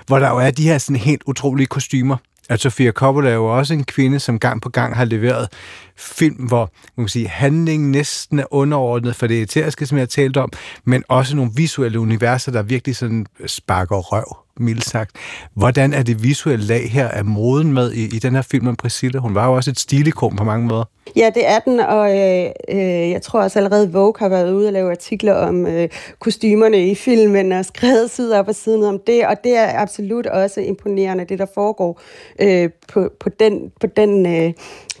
hvor der jo er de her sådan helt utrolige kostymer. At Sofia Coppola er jo også en kvinde, som gang på gang har leveret film, hvor man kan sige, handlingen næsten er underordnet for det æteriske, som jeg har talt om, men også nogle visuelle universer, der virkelig sådan sparker røv mildt sagt. Hvordan er det visuelle lag her af moden med i, i den her film om Priscilla? Hun var jo også et stilikon på mange måder. Ja, det er den, og øh, øh, jeg tror også allerede Vogue har været ude og lave artikler om øh, kostymerne i filmen og skrevet side op og siden om det, og det er absolut også imponerende, det der foregår øh, på, på den, på den øh,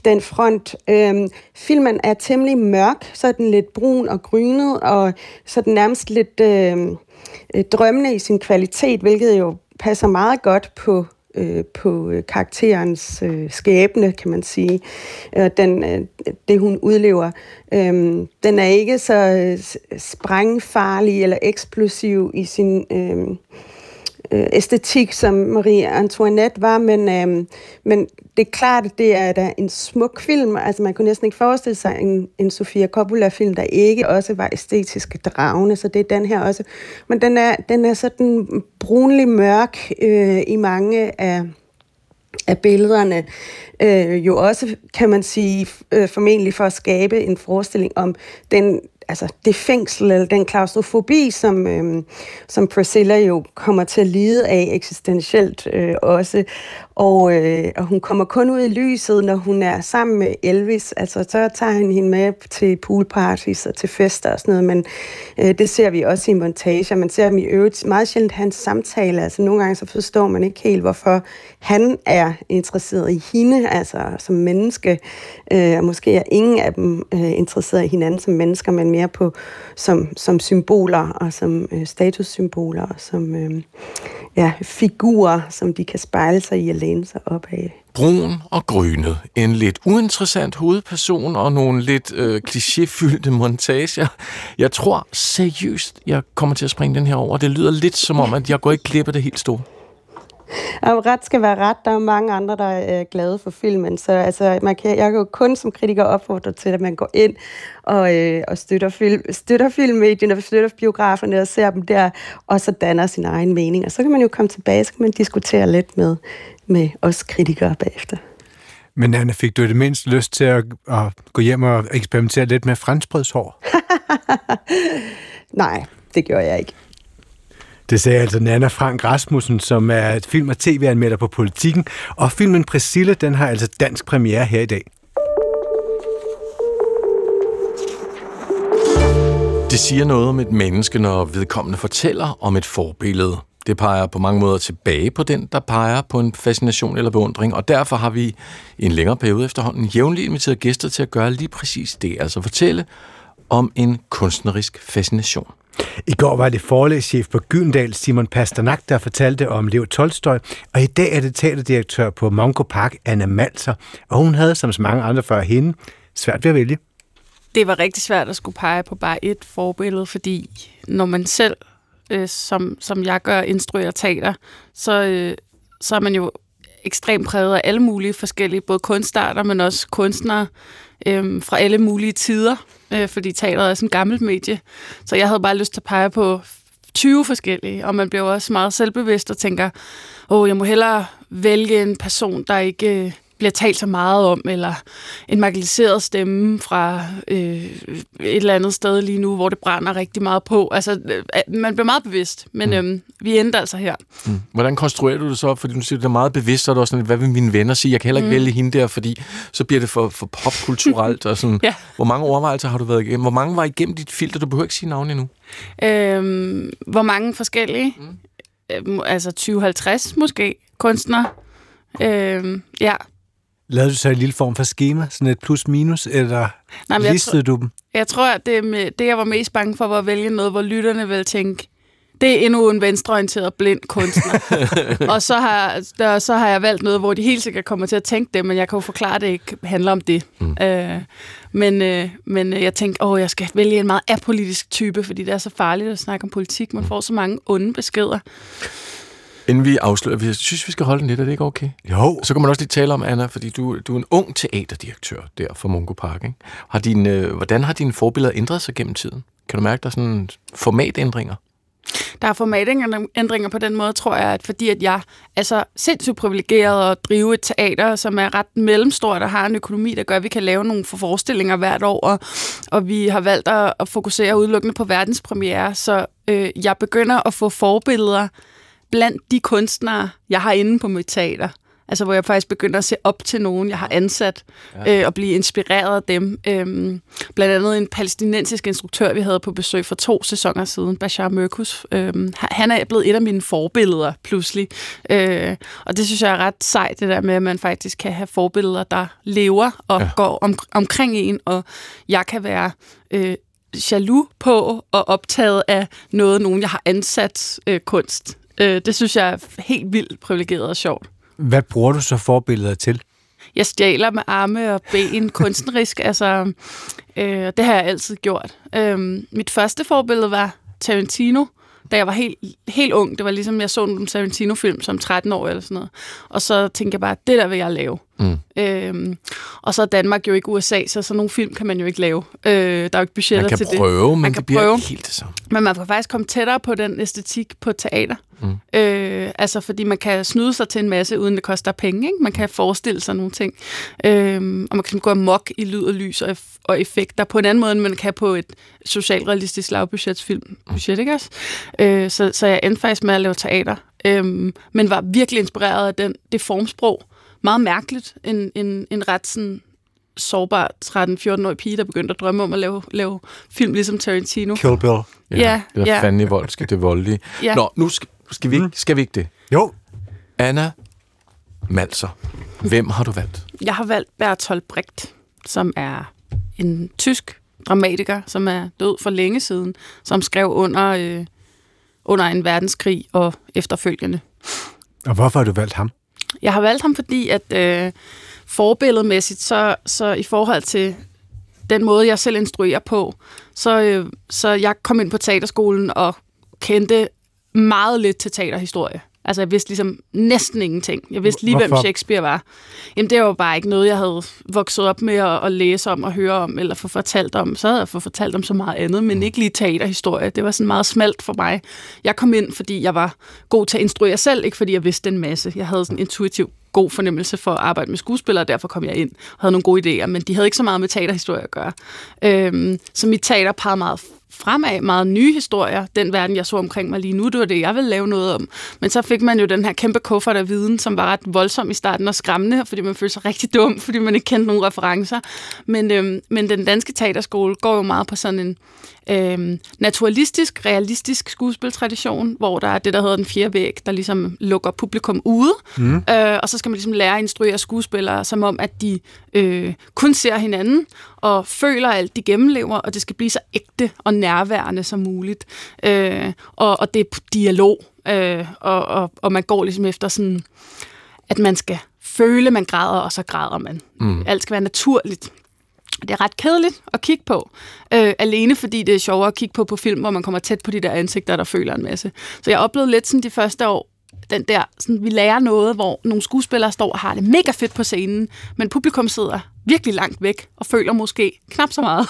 den front. Øhm, filmen er temmelig mørk, så er den lidt brun og grynet, og så er den nærmest lidt øhm, øh, drømmende i sin kvalitet, hvilket jo passer meget godt på øh, på øh, karakterens øh, skæbne, kan man sige. Øh, den, øh, det, hun udlever. Øh, den er ikke så øh, sprængfarlig eller eksplosiv i sin... Øh, øh, æstetik, som Marie Antoinette var, men, øh, men det er klart, at det er da en smuk film. Altså, man kunne næsten ikke forestille sig en, en Sofia Coppola-film, der ikke også var æstetisk dragende, så det er den her også. Men den er, den er sådan brunlig mørk øh, i mange af af billederne, øh, jo også, kan man sige, øh, formentlig for at skabe en forestilling om den altså det fængsel eller den klaustrofobi, som, øh, som Priscilla jo kommer til at lide af eksistentielt øh, også. Og, øh, og hun kommer kun ud i lyset, når hun er sammen med Elvis. Altså, så tager han hende med til poolparties og til fester og sådan noget, men øh, det ser vi også i montager. Man ser dem i øvrigt meget sjældent hans samtale. Altså, nogle gange så forstår man ikke helt, hvorfor han er interesseret i hende, altså som menneske. Øh, og måske er ingen af dem øh, interesseret i hinanden som mennesker, men mere på som, som symboler og som øh, statussymboler og som øh, ja, figurer, som de kan spejle sig i og læne sig op af. Brun og grynet. En lidt uinteressant hovedperson og nogle lidt øh, klichéfyldte montager. Jeg tror seriøst, jeg kommer til at springe den her over. Det lyder lidt som om, at jeg går ikke glip af det helt store. *laughs* Og ret skal være ret. Der er mange andre, der er glade for filmen. Så altså, man kan, jeg kan jo kun som kritiker opfordre til, at man går ind og, øh, og støtter, film, støtter filmmedierne, støtter biograferne og ser dem der, og så danner sin egen mening. Og så kan man jo komme tilbage, så kan man diskutere lidt med, med os kritikere bagefter. Men Anna, fik du det mindst lyst til at, at gå hjem og eksperimentere lidt med franskbrødshår? *laughs* Nej, det gjorde jeg ikke. Det sagde altså Nana Frank Rasmussen, som er et film- og tv-anmelder på Politikken. Og filmen Priscilla, den har altså dansk premiere her i dag. Det siger noget om et menneske, når vedkommende fortæller om et forbillede. Det peger på mange måder tilbage på den, der peger på en fascination eller beundring, og derfor har vi i en længere periode efterhånden jævnligt inviteret gæster til at gøre lige præcis det, altså fortælle om en kunstnerisk fascination. I går var det forlægschef på Gyldendal, Simon Pasternak, der fortalte om Leo Tolstoy, og i dag er det teaterdirektør på Mongo Park, Anna Malser, og hun havde, som så mange andre før hende, svært ved at vælge. Det var rigtig svært at skulle pege på bare et forbillede, fordi når man selv, øh, som, som jeg gør, instruerer teater, så, øh, så er man jo ekstremt præget af alle mulige forskellige, både kunstarter, men også kunstnere øh, Øhm, fra alle mulige tider, øh, fordi teateret er sådan et gammelt medie. Så jeg havde bare lyst til at pege på 20 forskellige, og man bliver også meget selvbevidst og tænker, åh, jeg må hellere vælge en person, der ikke øh, bliver talt så meget om, eller en marginaliseret stemme fra øh, et eller andet sted lige nu, hvor det brænder rigtig meget på. Altså, øh, man bliver meget bevidst, men mm. øhm, vi endte altså her. Mm. Hvordan konstruerer du det så? Fordi du siger, det er meget bevidst, er det også sådan, hvad vil mine venner sige? Jeg kan heller ikke mm. vælge hende der, fordi så bliver det for, for popkulturelt. og sådan. *laughs* ja. Hvor mange overvejelser har du været igennem? Hvor mange var igennem dit filter? Du behøver ikke sige navn endnu. Øhm, hvor mange forskellige? Mm. Øhm, altså 20-50 måske, kunstnere. Øhm, ja, Lavede du så en lille form for schema, sådan et plus-minus, eller Nej, listede jeg du dem? Jeg tror, at det, med, det, jeg var mest bange for, var at vælge noget, hvor lytterne ville tænke, det er endnu en venstreorienteret blind kunstner. *laughs* og så har, der, så har jeg valgt noget, hvor de helt sikkert kommer til at tænke det, men jeg kan jo forklare, at det ikke handler om det. Mm. Øh, men, øh, men jeg tænkte, åh, jeg skal vælge en meget apolitisk type, fordi det er så farligt at snakke om politik. Man får så mange onde beskeder. Inden vi afslører, vi synes, vi skal holde den lidt, er det ikke okay? Jo. Så kan man også lige tale om, Anna, fordi du, du er en ung teaterdirektør der for Mungo Park. Ikke? Har din, øh, hvordan har dine forbilleder ændret sig gennem tiden? Kan du mærke, der er sådan formatændringer? Der er formatændringer på den måde, tror jeg, at fordi at jeg er så sindssygt privilegeret at drive et teater, som er ret mellemstort og har en økonomi, der gør, at vi kan lave nogle forestillinger hvert år, og, og vi har valgt at, at fokusere udelukkende på verdenspremiere, så øh, jeg begynder at få forbilleder blandt de kunstnere, jeg har inde på mit teater. Altså, hvor jeg faktisk begynder at se op til nogen, jeg har ansat, ja. øh, og blive inspireret af dem. Øhm, blandt andet en palæstinensisk instruktør, vi havde på besøg for to sæsoner siden, Bashar Mørkus. Øhm, han er blevet et af mine forbilleder, pludselig. Øh, og det synes jeg er ret sejt, det der med, at man faktisk kan have forbilleder, der lever og ja. går om, omkring en, og jeg kan være... Øh, jaloux på og optaget af noget, nogen jeg har ansat øh, kunst Øh, det synes jeg er helt vildt privilegeret og sjovt. Hvad bruger du så forbilleder til? Jeg stjæler med arme og ben *laughs* kunstnerisk. altså, øh, det har jeg altid gjort. Øh, mit første forbillede var Tarantino, da jeg var helt, helt ung. Det var ligesom, jeg så en Tarantino-film som 13 år eller sådan noget. Og så tænkte jeg bare, det der vil jeg lave. Mm. Øhm, og så er Danmark jo ikke USA, så sådan nogle film kan man jo ikke lave. Øh, der er jo ikke budgetter til det. Man kan prøve, men kan det bliver prøve. ikke helt det samme. Men man kan faktisk komme tættere på den æstetik på teater. Mm. Øh, altså, fordi man kan snyde sig til en masse, uden det koster penge. Ikke? Man kan forestille sig nogle ting. Øh, og man kan gå amok i lyd og lys og, og effekter på en anden måde, end man kan på et socialrealistisk lavbudgetsfilm. Mm. Budget, ikke også? Øh, så, så jeg endte faktisk med at lave teater. Øh, men var virkelig inspireret af den, det formsprog. Meget mærkeligt. En, en, en ret sådan sårbar 13-14-årig pige, der begyndte at drømme om at lave, lave film ligesom Tarantino. Kill Bill. Ja, ja det er ja. fandme i vold, skal det voldelige. Ja. Nå, nu skal, skal, vi ikke, skal vi ikke det? Jo. Anna Malser, hvem har du valgt? Jeg har valgt Bertolt Brecht, som er en tysk dramatiker, som er død for længe siden, som skrev under, øh, under en verdenskrig og efterfølgende. Og hvorfor har du valgt ham? Jeg har valgt ham, fordi at øh, forbilledmæssigt, så, så i forhold til den måde, jeg selv instruerer på, så, øh, så jeg kom ind på teaterskolen og kendte meget lidt til teaterhistorie. Altså, jeg vidste ligesom næsten ingenting. Jeg vidste lige, Hvorfor? hvem Shakespeare var. Jamen, det var jo bare ikke noget, jeg havde vokset op med at, at læse om og høre om, eller få fortalt om. Så havde jeg fået fortalt om så meget andet, men ikke lige teaterhistorie. Det var sådan meget smalt for mig. Jeg kom ind, fordi jeg var god til at instruere selv, ikke fordi jeg vidste en masse. Jeg havde sådan intuitiv god fornemmelse for at arbejde med skuespillere, og derfor kom jeg ind og havde nogle gode idéer, men de havde ikke så meget med teaterhistorie at gøre. Øhm, så mit teater pegede meget fremad, meget nye historier. Den verden, jeg så omkring mig lige nu, det var det, jeg ville lave noget om. Men så fik man jo den her kæmpe kuffert af viden, som var ret voldsom i starten og skræmmende, fordi man følte sig rigtig dum, fordi man ikke kendte nogen referencer. Men, øhm, men den danske teaterskole går jo meget på sådan en øhm, naturalistisk, realistisk skuespiltradition, hvor der er det, der hedder den fjerde væg, der ligesom lukker publikum ude. Mm. Øh, og så skal man ligesom lære at instruere skuespillere, som om, at de øh, kun ser hinanden og føler alt, de gennemlever, og det skal blive så ægte og nærværende som muligt. Øh, og, og det er dialog, øh, og, og, og man går ligesom efter sådan, at man skal føle, man græder, og så græder man. Mm. Alt skal være naturligt. Det er ret kedeligt at kigge på, øh, alene fordi det er sjovere at kigge på på film, hvor man kommer tæt på de der ansigter, der føler en masse. Så jeg oplevede lidt sådan de første år, den der, sådan, vi lærer noget, hvor nogle skuespillere står og har det mega fedt på scenen, men publikum sidder virkelig langt væk og føler måske knap så meget,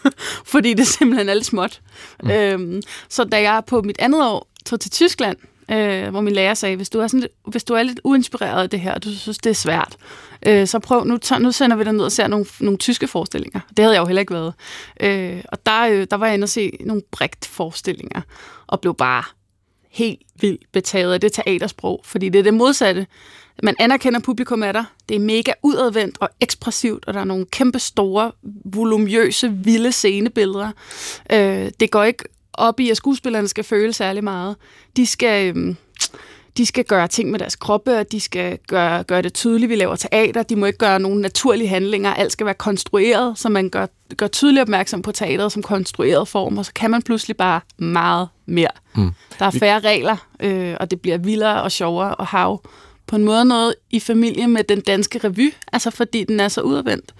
*laughs* fordi det er simpelthen alt småt. Mm. Øhm, så da jeg på mit andet år tog til Tyskland, øh, hvor min lærer sagde, hvis du, er sådan lidt, hvis du er lidt uinspireret af det her, og du synes, det er svært, øh, så prøv, nu, nu sender vi dig ned og ser nogle, nogle tyske forestillinger. Det havde jeg jo heller ikke været. Øh, og der, øh, der var jeg inde og se nogle brigt forestillinger, og blev bare helt vildt betaget af det teatersprog, fordi det er det modsatte. Man anerkender publikum af dig. Det er mega udadvendt og ekspressivt, og der er nogle kæmpe store, volumøse, vilde scenebilleder. Øh, det går ikke op i, at skuespillerne skal føle særlig meget. De skal... Øh, de skal gøre ting med deres kroppe, og de skal gøre, gøre det tydeligt, vi laver teater. De må ikke gøre nogen naturlige handlinger. Alt skal være konstrueret, så man gør, gør tydeligt opmærksom på teateret som konstrueret form, og så kan man pludselig bare meget mere. Mm. Der er færre regler, øh, og det bliver vildere og sjovere og hav på en måde noget i familie med den danske revy, altså fordi den er så udadvendt.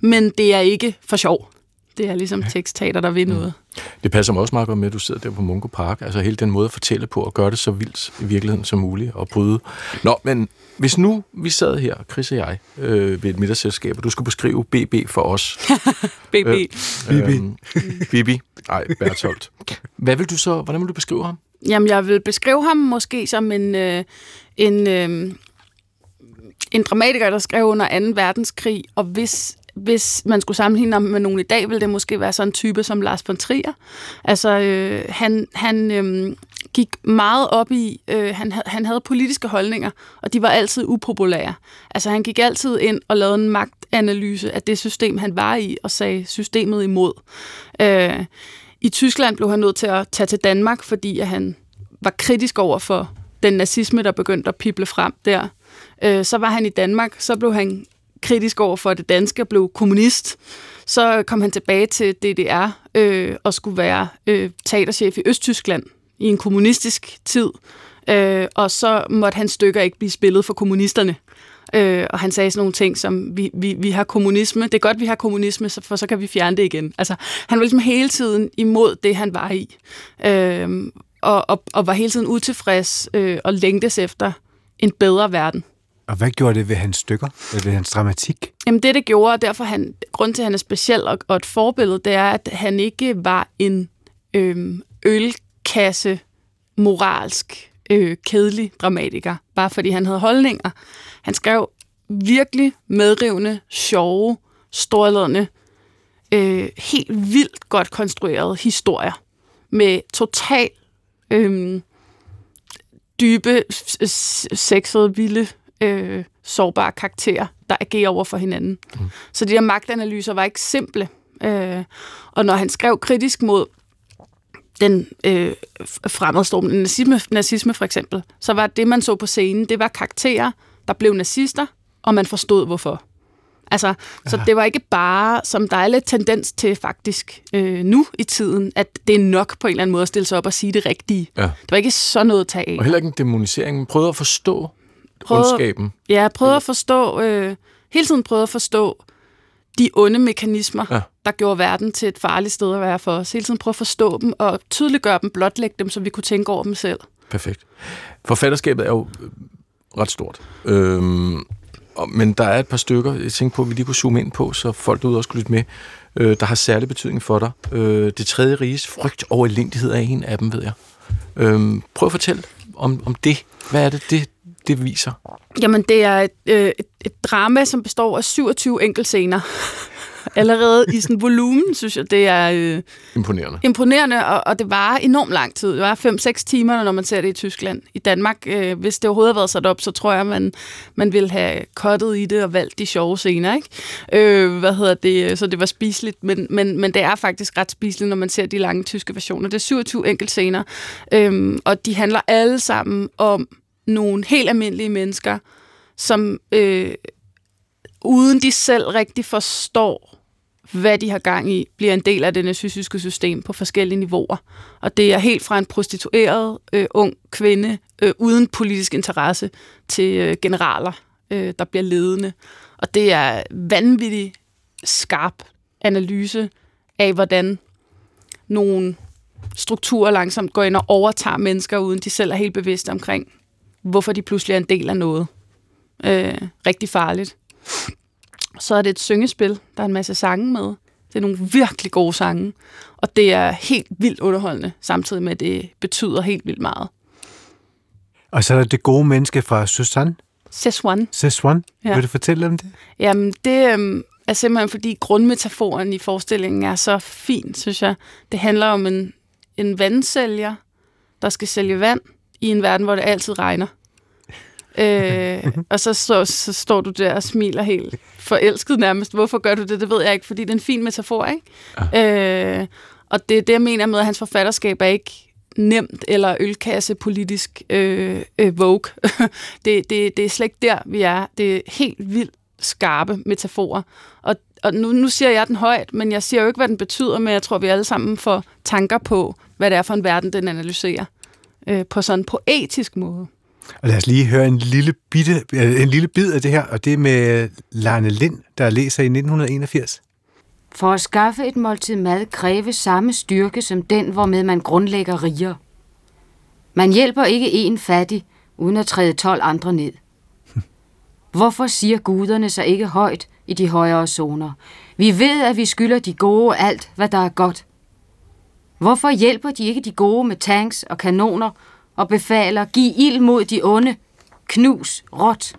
Men det er ikke for sjov. Det er ligesom tekstteater, der vil noget. Mm. Det passer mig også meget godt med, at du sidder der på Mungo Park. Altså hele den måde at fortælle på, og gøre det så vildt i virkeligheden som muligt, og bryde. Nå, men hvis nu vi sad her, Chris og jeg, øh, ved et middagsselskab, og du skulle beskrive BB for os. *laughs* BB. Øh. Øh, Bibi. Ej, Bertholdt. Hvad vil du så, hvordan vil du beskrive ham? Jamen, jeg vil beskrive ham måske som en, øh, en, øh, en dramatiker, der skrev under 2. verdenskrig, og hvis hvis man skulle sammenligne ham med nogen i dag, ville det måske være sådan en type som Lars von Trier. Altså, øh, han, han øh, gik meget op i, øh, han, han havde politiske holdninger, og de var altid upopulære. Altså, han gik altid ind og lavede en magtanalyse af det system, han var i, og sagde systemet imod. Øh, I Tyskland blev han nødt til at tage til Danmark, fordi at han var kritisk over for den nazisme, der begyndte at pible frem der. Øh, så var han i Danmark, så blev han kritisk over for det danske og blev kommunist. Så kom han tilbage til DDR øh, og skulle være øh, teaterchef i Østtyskland i en kommunistisk tid. Øh, og så måtte hans stykker ikke blive spillet for kommunisterne. Øh, og han sagde sådan nogle ting som, vi, vi, vi har kommunisme, det er godt, vi har kommunisme, for så kan vi fjerne det igen. Altså, han var ligesom hele tiden imod det, han var i. Øh, og, og, og var hele tiden utilfreds øh, og længtes efter en bedre verden. Og hvad gjorde det ved hans stykker, ved hans dramatik? Jamen det, det gjorde, og derfor han, grund til, at han er speciel og, og et forbillede, det er, at han ikke var en øh, ølkasse moralsk øh, kedelig dramatiker, bare fordi han havde holdninger. Han skrev virkelig medrivende, sjove, storladende, øh, helt vildt godt konstruerede historier med total øh, dybe, sexede, vilde øh, sårbare karakterer, der agerer over for hinanden. Mm. Så de der magtanalyser var ikke simple. Øh, og når han skrev kritisk mod den øh, fremadstormende nazisme, nazisme for eksempel, så var det, man så på scenen, det var karakterer, der blev nazister, og man forstod hvorfor. Altså, så det var ikke bare, som der er lidt tendens til faktisk øh, nu i tiden, at det er nok på en eller anden måde at stille sig op og sige det rigtige. Ja. Det var ikke sådan noget at tage af. Og heller ikke en demonisering, men prøvede at forstå prøvede, ondskaben. Ja, prøvede at forstå, øh, hele tiden prøvede at forstå de onde mekanismer, ja. der gjorde verden til et farligt sted at være for os. Hele tiden prøve at forstå dem og tydeliggøre dem, blotlægge dem, så vi kunne tænke over dem selv. Perfekt. Forfatterskabet er jo øh, ret stort. Øhm, men der er et par stykker, jeg tænker på, at vi lige kunne zoome ind på, så folk derude også kunne lytte med, øh, der har særlig betydning for dig. Øh, det tredje riges frygt og elendighed er en af dem, ved jeg. Øh, prøv at fortælle om, om det. Hvad er det, det det viser? Jamen, det er et, øh, et, et drama, som består af 27 enkeltscener. *laughs* Allerede i sådan volumen, synes jeg, det er øh, Imponerende. imponerende, og, og det var enormt lang tid. Det var 5-6 timer, når man ser det i Tyskland. I Danmark, øh, hvis det overhovedet havde været sat op, så tror jeg, man, man ville have kottet i det og valgt de sjove scener, ikke? Øh, hvad hedder det? Så det var spiseligt, men, men, men det er faktisk ret spiseligt, når man ser de lange tyske versioner. Det er 27 enkeltscener, øh, og de handler alle sammen om nogle helt almindelige mennesker, som øh, uden de selv rigtig forstår, hvad de har gang i, bliver en del af det nazistiske system på forskellige niveauer. Og det er helt fra en prostitueret øh, ung kvinde øh, uden politisk interesse til øh, generaler, øh, der bliver ledende. Og det er vanvittig skarp analyse af, hvordan nogle strukturer langsomt går ind og overtager mennesker, uden de selv er helt bevidste omkring, hvorfor de pludselig er en del af noget. Øh, rigtig farligt. Så er det et syngespil. Der er en masse sange med. Det er nogle virkelig gode sange. Og det er helt vildt underholdende, samtidig med, at det betyder helt vildt meget. Og så er der det gode menneske fra Susanne. Szechuan. Szechuan. Ja. Vil du fortælle om det? Jamen, det øhm, er simpelthen, fordi grundmetaforen i forestillingen er så fin, synes jeg. Det handler om en, en vandsælger, der skal sælge vand i en verden, hvor det altid regner. Øh, *laughs* og så, så, så står du der og smiler helt forelsket nærmest. Hvorfor gør du det? Det ved jeg ikke, fordi det er en fin metafor, ikke? Ja. Øh, og det er det, jeg mener med, at hans forfatterskab er ikke nemt eller ølkasse politisk øh, øh, vogue. *laughs* det, det, det er slet ikke der, vi er. Det er helt vildt skarpe metaforer. Og, og nu, nu siger jeg den højt, men jeg siger jo ikke, hvad den betyder, men jeg tror, vi alle sammen får tanker på, hvad det er for en verden, den analyserer. Øh, på sådan en poetisk måde. Og lad os lige høre en lille, bitte, øh, en lille bid af det her, og det er med Larne Lind, der læser i 1981. For at skaffe et måltid mad kræves samme styrke som den, hvormed man grundlægger riger. Man hjælper ikke en fattig, uden at træde 12 andre ned. *laughs* Hvorfor siger guderne sig ikke højt i de højere zoner? Vi ved, at vi skylder de gode alt, hvad der er godt. Hvorfor hjælper de ikke de gode med tanks og kanoner og befaler, giv ild mod de onde, knus, råt?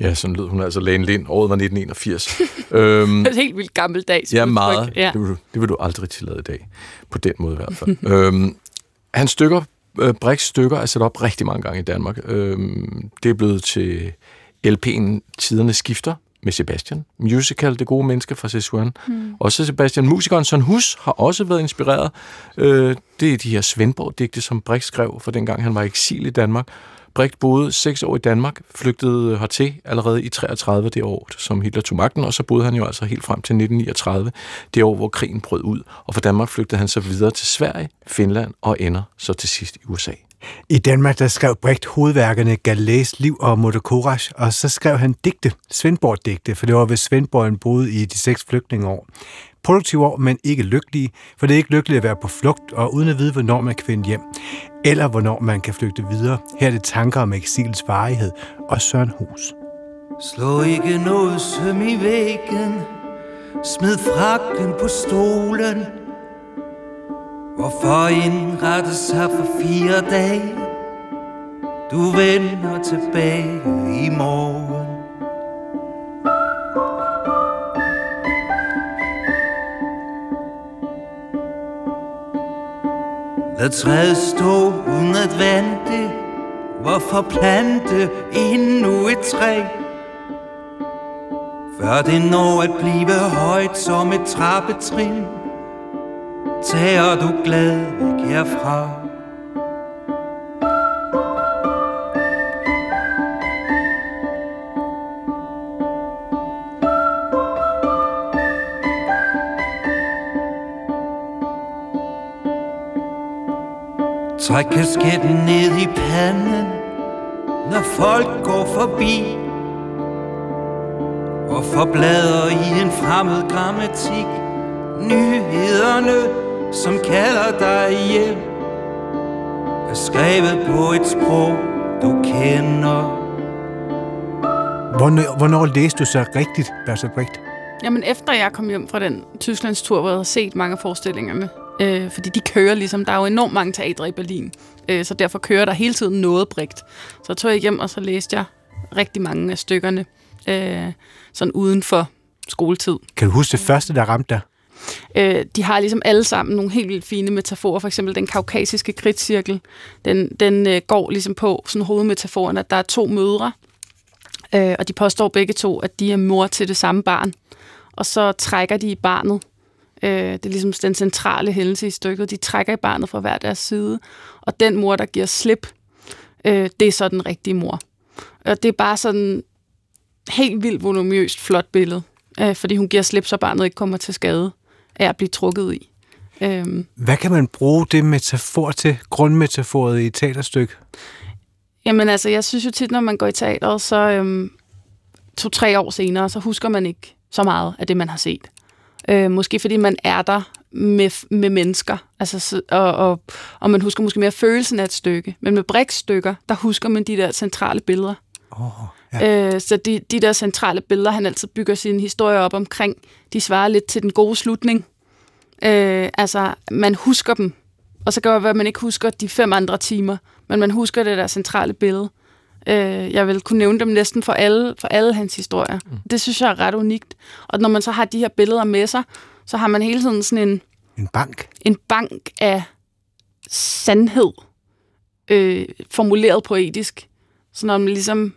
Ja, sådan lød hun altså Lane Lind. Året var 1981. *laughs* øhm, Det er helt vildt gammeldags. ja, udtryk. meget. Ja. Det, vil du, det vil du aldrig tillade i dag. På den måde i hvert fald. *laughs* øhm, hans stykker, øh, Brix stykker, er sat op rigtig mange gange i Danmark. Øhm, det er blevet til LP'en Tiderne Skifter med Sebastian. Musical, Det gode menneske fra Szechuan. Mm. Også Sebastian. Musikeren Son Hus har også været inspireret. Øh, det er de her Svendborg-digte, som Brix skrev for dengang han var i eksil i Danmark. Brecht boede seks år i Danmark, flygtede hertil allerede i 33 det år, som Hitler tog magten, og så boede han jo altså helt frem til 1939, det år, hvor krigen brød ud. Og fra Danmark flygtede han så videre til Sverige, Finland og ender så til sidst i USA. I Danmark der skrev Brecht hovedværkerne Galileis liv og Motokorash, og så skrev han digte, Svendborg-digte, for det var ved Svendborg, han boede i de seks flygtningeår. Produktive år, men ikke lykkelige, for det er ikke lykkeligt at være på flugt og uden at vide, hvornår man kan finde hjem, eller hvornår man kan flygte videre. Her er det tanker om eksilets varighed og Søren Hus. Slå ikke noget søm i væggen Smid frakken på stolen Hvorfor indrette sig for fire dage? Du vender tilbage i morgen. Lad træet stå uden at vente Hvorfor plante endnu et træ? Før det når at blive højt som et trappetrin. Tager du glad væk herfra Træk kasketten ned i panden Når folk går forbi. Og forblader i en fremmed grammatik. Nyhederne, som kalder dig hjem Er skrevet på et sprog, du kender Hvornår, hvornår læste du så rigtigt, Bertolt Brecht? Jamen, efter jeg kom hjem fra den Tysklands tur, hvor jeg havde set mange af forestillingerne, Øh, fordi de kører ligesom, der er jo enormt mange teatre i Berlin, øh, så derfor kører der hele tiden noget brigt. Så tog jeg hjem, og så læste jeg rigtig mange af stykkerne, øh, sådan uden for skoletid. Kan du huske det første, der ramte dig? Øh, de har ligesom alle sammen nogle helt vildt fine metaforer. For eksempel den kaukasiske kritcirkel, Den, den øh, går ligesom på sådan hovedmetaforen, at der er to mødre, øh, og de påstår begge to, at de er mor til det samme barn. Og så trækker de i barnet. Øh, det er ligesom den centrale hændelse i stykket. De trækker i barnet fra hver deres side. Og den mor, der giver slip, øh, det er så den rigtige mor. Og det er bare sådan helt vildt voluminøst flot billede. Øh, fordi hun giver slip, så barnet ikke kommer til skade af at blive trukket i. Øhm, Hvad kan man bruge det metafor til, grundmetaforet i et teaterstykke? jamen altså, jeg synes jo tit, når man går i teateret, så øhm, to-tre år senere, så husker man ikke så meget af det, man har set. Øh, måske fordi man er der med, med mennesker, altså, så- og, og, og man husker måske mere følelsen af et stykke. Men med brikstykker, der husker man de der centrale billeder. Oh, Ja. Øh, så de, de der centrale billeder, han altid bygger sin historie op omkring, de svarer lidt til den gode slutning. Øh, altså, man husker dem. Og så kan det være, at man ikke husker de fem andre timer, men man husker det der centrale billede. Øh, jeg vil kunne nævne dem næsten for alle, for alle hans historier. Mm. Det synes jeg er ret unikt. Og når man så har de her billeder med sig, så har man hele tiden sådan en, En bank. en bank af sandhed, øh, formuleret poetisk. Så når man ligesom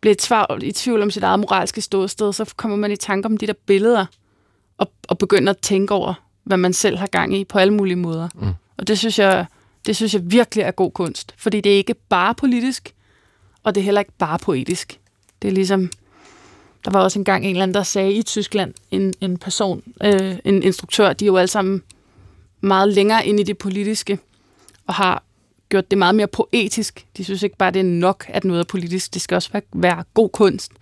bliver i tvivl, i tvivl om sit eget moralske ståsted, så kommer man i tanke om de der billeder, og, og begynder at tænke over, hvad man selv har gang i på alle mulige måder. Mm. Og det synes, jeg, det synes jeg virkelig er god kunst, fordi det er ikke bare politisk, og det er heller ikke bare poetisk. Det er ligesom, der var også engang en eller anden, der sagde i Tyskland, en, en person, øh, en instruktør, de er jo alle sammen meget længere ind i det politiske, og har gjort det meget mere poetisk. De synes ikke bare, det er nok, at noget er politisk. Det skal også være, være god kunst.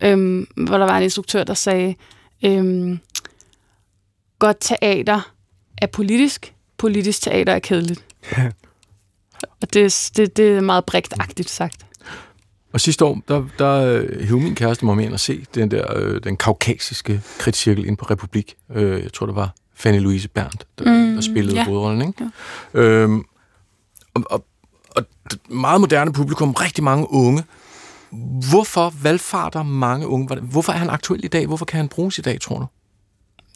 Øhm, hvor der var en instruktør, der sagde, øhm, godt teater er politisk, politisk teater er kedeligt. *laughs* og det, det, det er meget brigtagtigt sagt. Og sidste år, der, der øh, hævde min kæreste mig med ind og se den der, øh, den kaukasiske kridtcirkel ind på Republik. Øh, jeg tror, det var Fanny Louise Berndt, der, mm, der spillede ja. hovedrollen, ikke? Ja. Øhm, og, og, og meget moderne publikum, rigtig mange unge. Hvorfor valgfarter mange unge? Hvorfor er han aktuel i dag? Hvorfor kan han bruges i dag, tror du?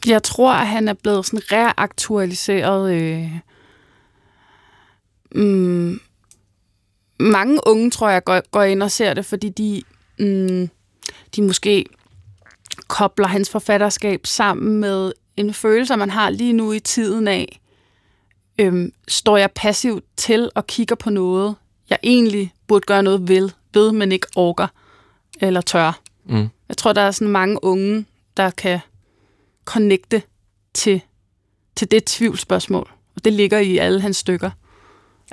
Jeg tror, at han er blevet sådan reaktualiseret. Øh, mm, mange unge, tror jeg, går, går ind og ser det, fordi de, mm, de måske kobler hans forfatterskab sammen med en følelse, man har lige nu i tiden af, øhm, står jeg passivt til og kigger på noget, jeg egentlig burde gøre noget ved, ved men ikke orker eller tør. Mm. Jeg tror, der er sådan mange unge, der kan connecte til, til det tvivlsspørgsmål. Og det ligger i alle hans stykker.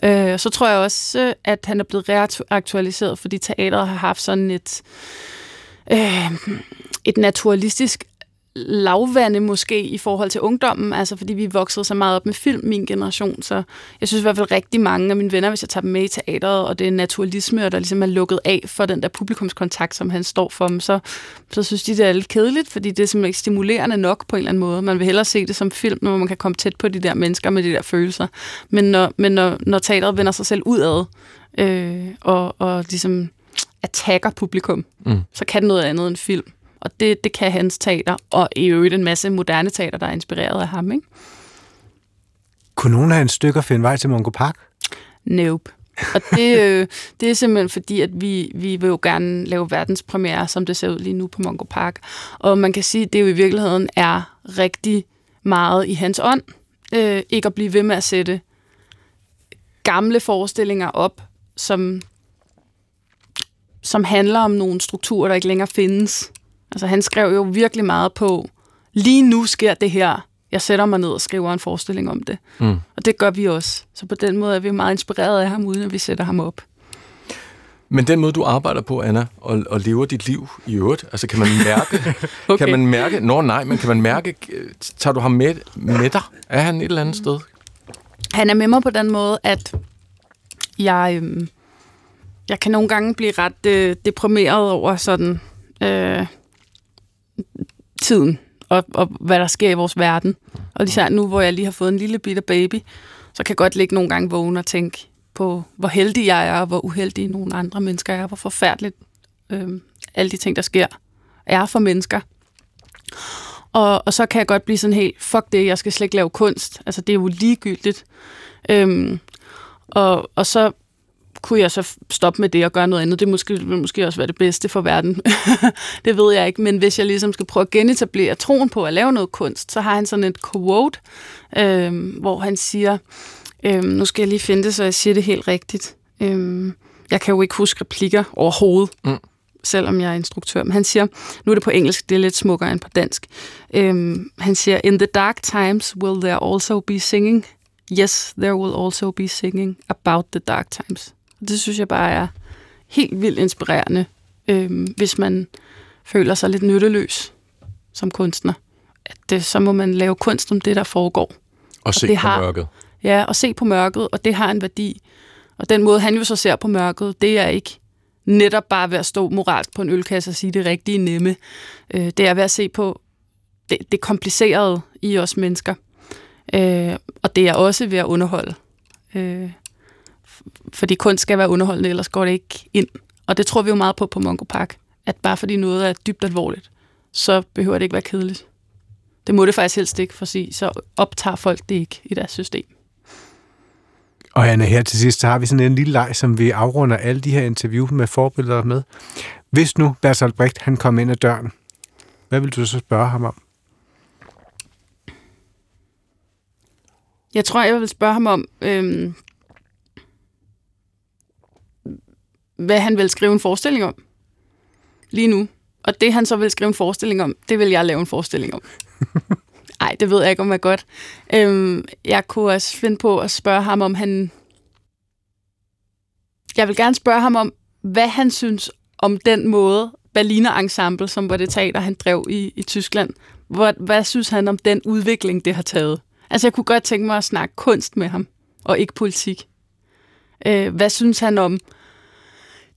Øh, så tror jeg også, øh, at han er blevet reaktualiseret, fordi teateret har haft sådan et, øh, et naturalistisk lavvande måske i forhold til ungdommen, altså fordi vi voksede så meget op med film, min generation, så jeg synes i hvert fald rigtig mange af mine venner, hvis jeg tager dem med i teateret, og det er naturalisme, og der ligesom er lukket af for den der publikumskontakt, som han står for dem, så, så synes de, det er lidt kedeligt, fordi det er simpelthen ikke stimulerende nok på en eller anden måde. Man vil hellere se det som film, hvor man kan komme tæt på de der mennesker med de der følelser. Men når, men når, når teateret vender sig selv udad, øh, og, og ligesom attacker publikum, Mm. så kan det noget andet end film. Og det, det kan hans teater, og i øvrigt en masse moderne teater, der er inspireret af ham, ikke? Kunne nogle af hans stykker finde vej til Mongo Park? Nope. Og det, øh, det er simpelthen fordi, at vi, vi vil jo gerne lave verdenspremiere, som det ser ud lige nu på Mongo Park. Og man kan sige, at det jo i virkeligheden er rigtig meget i hans ånd. Øh, ikke at blive ved med at sætte gamle forestillinger op, som, som handler om nogle strukturer, der ikke længere findes. Altså han skrev jo virkelig meget på, lige nu sker det her. Jeg sætter mig ned og skriver en forestilling om det. Mm. Og det gør vi også. Så på den måde er vi meget inspireret af ham, uden at vi sætter ham op. Men den måde, du arbejder på, Anna, og, og lever dit liv i øvrigt, altså kan man mærke, *laughs* okay. kan man mærke, nå nej, men kan man mærke, øh, tager du ham med, med dig? Er han et eller andet sted? Han er med mig på den måde, at jeg, øhm, jeg kan nogle gange blive ret øh, deprimeret over sådan øh, tiden og, og hvad der sker i vores verden. Og især nu, hvor jeg lige har fået en lille bitte baby, så kan jeg godt ligge nogle gange vågen og tænke på, hvor heldig jeg er, og hvor uheldige nogle andre mennesker er, hvor forfærdeligt øh, alle de ting, der sker, er for mennesker. Og, og så kan jeg godt blive sådan helt, fuck det, jeg skal slet ikke lave kunst. Altså, det er jo ligegyldigt. Øhm, og, og så kunne jeg så stoppe med det og gøre noget andet. Det måske, vil måske også være det bedste for verden. *laughs* det ved jeg ikke. Men hvis jeg ligesom skal prøve at genetablere troen på at lave noget kunst, så har han sådan et quote, øhm, hvor han siger, øhm, nu skal jeg lige finde det, så jeg siger det helt rigtigt. Øhm, jeg kan jo ikke huske replikker overhovedet. Mm selvom jeg er instruktør. Men han siger, nu er det på engelsk, det er lidt smukkere end på dansk. Øhm, han siger, In the dark times will there also be singing. Yes, there will also be singing about the dark times. Det synes jeg bare er helt vildt inspirerende, øhm, hvis man føler sig lidt nytteløs som kunstner. At det, så må man lave kunst om det, der foregår. Og, og se det på har, mørket. Ja, og se på mørket, og det har en værdi. Og den måde, han jo så ser på mørket, det er ikke netop bare ved at stå moralsk på en ølkasse og sige det rigtige nemme. Øh, det er ved at se på det, det komplicerede i os mennesker. Øh, og det er også ved at underholde. Øh, fordi kunst skal være underholdende, ellers går det ikke ind. Og det tror vi jo meget på på Mongo Park. At bare fordi noget er dybt alvorligt, så behøver det ikke være kedeligt. Det må det faktisk helst ikke, for så optager folk det ikke i deres system. Og Anna, her til sidst, så har vi sådan en lille leg, som vi afrunder alle de her interview med forbilleder med. Hvis nu Bertolt Brecht, han kom ind ad døren, hvad vil du så spørge ham om? Jeg tror, jeg vil spørge ham om, øhm, hvad han vil skrive en forestilling om lige nu. Og det, han så vil skrive en forestilling om, det vil jeg lave en forestilling om. *laughs* Nej, det ved jeg ikke, om jeg godt. Øhm, jeg kunne også finde på at spørge ham, om han... Jeg vil gerne spørge ham om, hvad han synes om den måde, Berliner Ensemble, som var det teater, han drev i, i Tyskland. Hvad, hvad synes han om den udvikling, det har taget? Altså, jeg kunne godt tænke mig at snakke kunst med ham, og ikke politik. Øh, hvad synes han om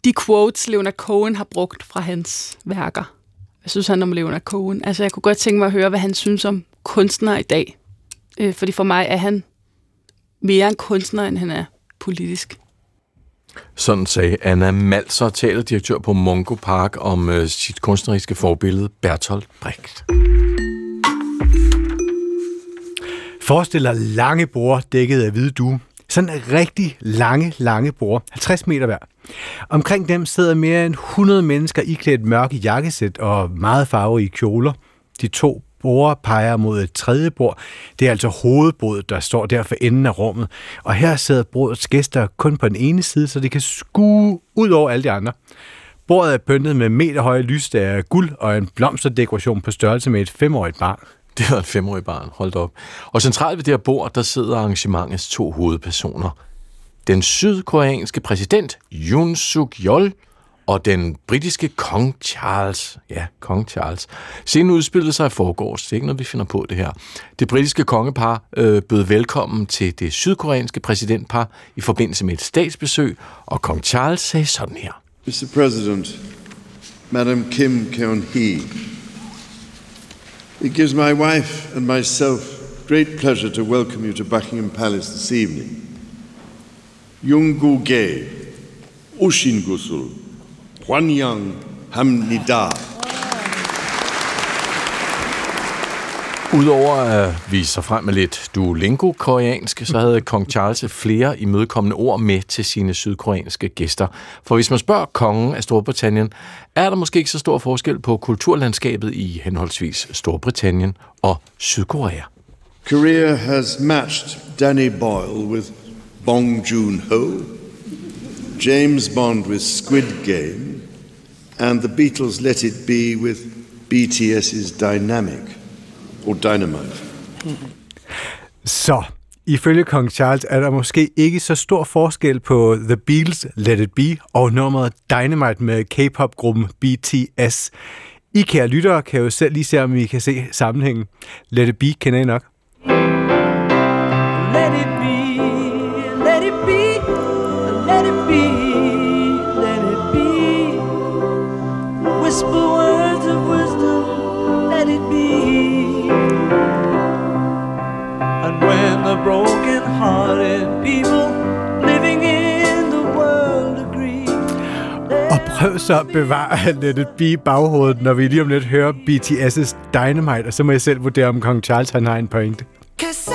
de quotes, Leonard Cohen har brugt fra hans værker? Hvad synes han om Leonard Cohen? Altså, jeg kunne godt tænke mig at høre, hvad han synes om kunstner i dag. Øh, fordi for mig er han mere en kunstner, end han er politisk. Sådan sagde Anna Malser, teaterdirektør på Mongo Park, om øh, sit kunstneriske forbillede Bertolt Brecht. Forestiller lange bord dækket af hvide due. Sådan en rigtig lange, lange bord. 50 meter hver. Omkring dem sidder mere end 100 mennesker iklædt mørke jakkesæt og meget farverige kjoler. De to borde peger mod et tredje bord. Det er altså hovedbordet, der står der for enden af rummet. Og her sidder bordets gæster kun på den ene side, så de kan skue ud over alle de andre. Bordet er pyntet med meterhøje lysstager af guld og en blomsterdekoration på størrelse med et femårigt barn. Det var et femårigt barn, hold op. Og centralt ved det her bord, der sidder arrangementets to hovedpersoner. Den sydkoreanske præsident, Yoon Suk Yeol, og den britiske kong Charles. Ja, kong Charles. Scenen udspillede sig i forgårs. Det er ikke noget, vi finder på det her. Det britiske kongepar øh, bød velkommen til det sydkoreanske præsidentpar i forbindelse med et statsbesøg, og kong Charles sagde sådan her. Mr. President, Madam Kim Keon-hee, it gives my wife and myself great pleasure to welcome you to Buckingham Palace this evening. Yungu-ge, Ushin-gusul, Hwanyang Hamnida. Udover at vise sig frem med lidt Duolingo-koreansk, så havde kong Charles flere imødekommende ord med til sine sydkoreanske gæster. For hvis man spørger kongen af Storbritannien, er der måske ikke så stor forskel på kulturlandskabet i henholdsvis Storbritannien og Sydkorea. Korea has matched Danny Boyle with Bong Joon-ho, James Bond with Squid Game, and the Beatles' Let It Be with BTS's Dynamic, or Dynamite. Så, ifølge kong Charles er der måske ikke så stor forskel på The Beatles' Let It Be og nummeret Dynamite med K-pop-gruppen BTS. I kære lyttere kan jo selv lige se, om I kan se sammenhængen. Let It Be kender I nok. Så bevare Let It Be i baghovedet, når vi lige om lidt hører BTS' Dynamite, og så må jeg selv vurdere, om Kong Charles han har en pointe. Cause I,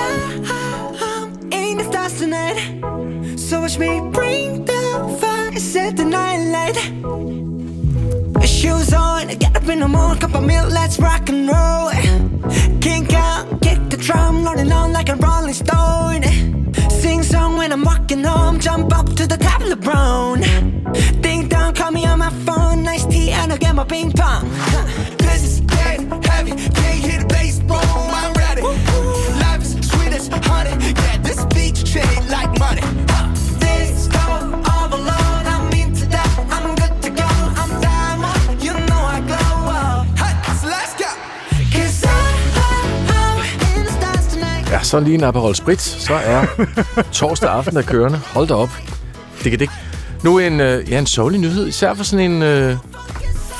I'm in the stars tonight. So watch me bring the fire, set the night light. Shoes on, get up in the morning, cup of milk, let's rock and roll. Kink out, kick the drum, rolling on like a rolling stone. When I'm walking home, jump up to the top of the brown. Ding dong, call me on my phone, nice tea, and I'll get my ping pong. This is dead heavy, can't hear the bass boom, I'm ready. Life is sweet as honey, yeah, this beach chain like money. Så lige en Aperol Spritz, så er torsdag aften der kørende. Hold da op. Det kan det ikke. Nu en, øh, ja, en sørgelig nyhed, især for sådan en... Øh,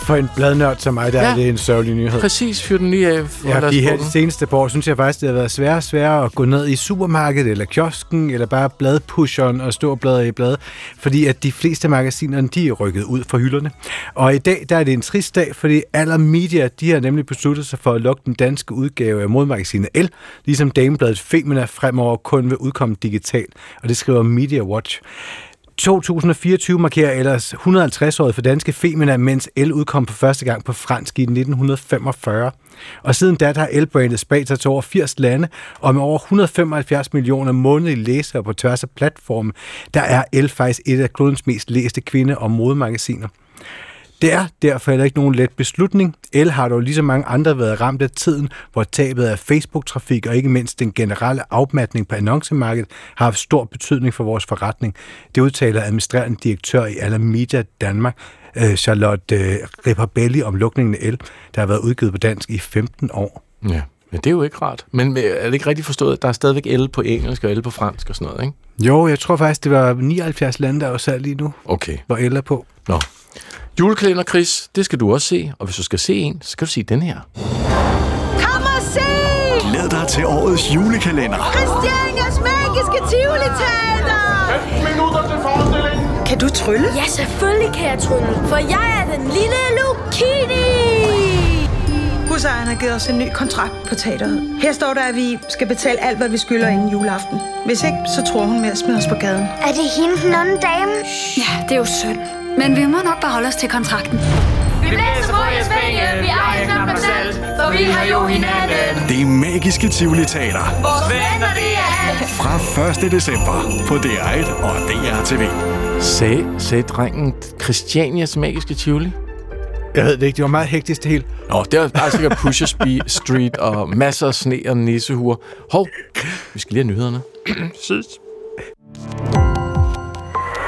For en bladnørd som mig, der ja. Er det en sørgelig nyhed. præcis, fyr den lige af. Ja, de her de seneste par år, synes jeg faktisk, det har været sværere og sværere at gå ned i supermarkedet eller kiosken, eller bare bladpusheren og stå og bladre i blad, fordi at de fleste magasiner, de er rykket ud fra hylderne. Og i dag, der er det en trist dag, fordi Aller Media, de har nemlig besluttet sig for at lukke den danske udgave af modmagasinet L, ligesom damebladet Femina fremover kun vil udkomme digitalt, og det skriver Media Watch. 2024 markerer ellers 150-året for danske Femina, mens El udkom på første gang på fransk i 1945. Og siden da har elbrandet spredt sig til over 80 lande, og med over 175 millioner månedlige læsere på tværs af platformen, der er El faktisk et af klodens mest læste kvinde- og modemagasiner. Det er derfor heller ikke nogen let beslutning. El har dog ligesom mange andre været ramt af tiden, hvor tabet af Facebook-trafik og ikke mindst den generelle afmatning på annoncemarkedet har haft stor betydning for vores forretning. Det udtaler administrerende direktør i Alamedia Danmark, øh, Charlotte øh, Ripperbelli om lukningen af El, der har været udgivet på dansk i 15 år. Ja, men det er jo ikke rart. Men er det ikke rigtigt forstået, at der er stadigvæk el på engelsk og el på fransk og sådan noget, ikke? Jo, jeg tror faktisk, det var 79 lande, der salg lige nu, Okay. hvor El er på. Nå. Julekalender, Chris, det skal du også se. Og hvis du skal se en, så skal du se den her. Kom og se! Glæd dig til årets julekalender. Christianias magiske Tivoli-teater! 15 minutter til forestillingen. Kan du trylle? Ja, selvfølgelig kan jeg trylle, for jeg er den lille Lucini! Husejeren har givet os en ny kontrakt på teateret. Her står der, at vi skal betale alt, hvad vi skylder inden juleaften. Hvis ikke, så tror hun med at smide os på gaden. Er det hende, den onde dame? Ja, det er jo synd. Men vi må nok bare holde os til kontrakten. Vi blæser på jeres penge, vi ejer knap dem selv, for vi har jo hinanden. Det magiske Tivoli Teater. Vores venner, det er. Fra 1. december på DR1 og DR TV. Sagde, sagde drengen Christianias magiske Tivoli? Jeg ved det ikke, det var meget hektisk det hele. Nå, det er bare sikkert Pusher Street og masser af sne og nissehuer. Hov, vi skal lige have nyhederne. Ses.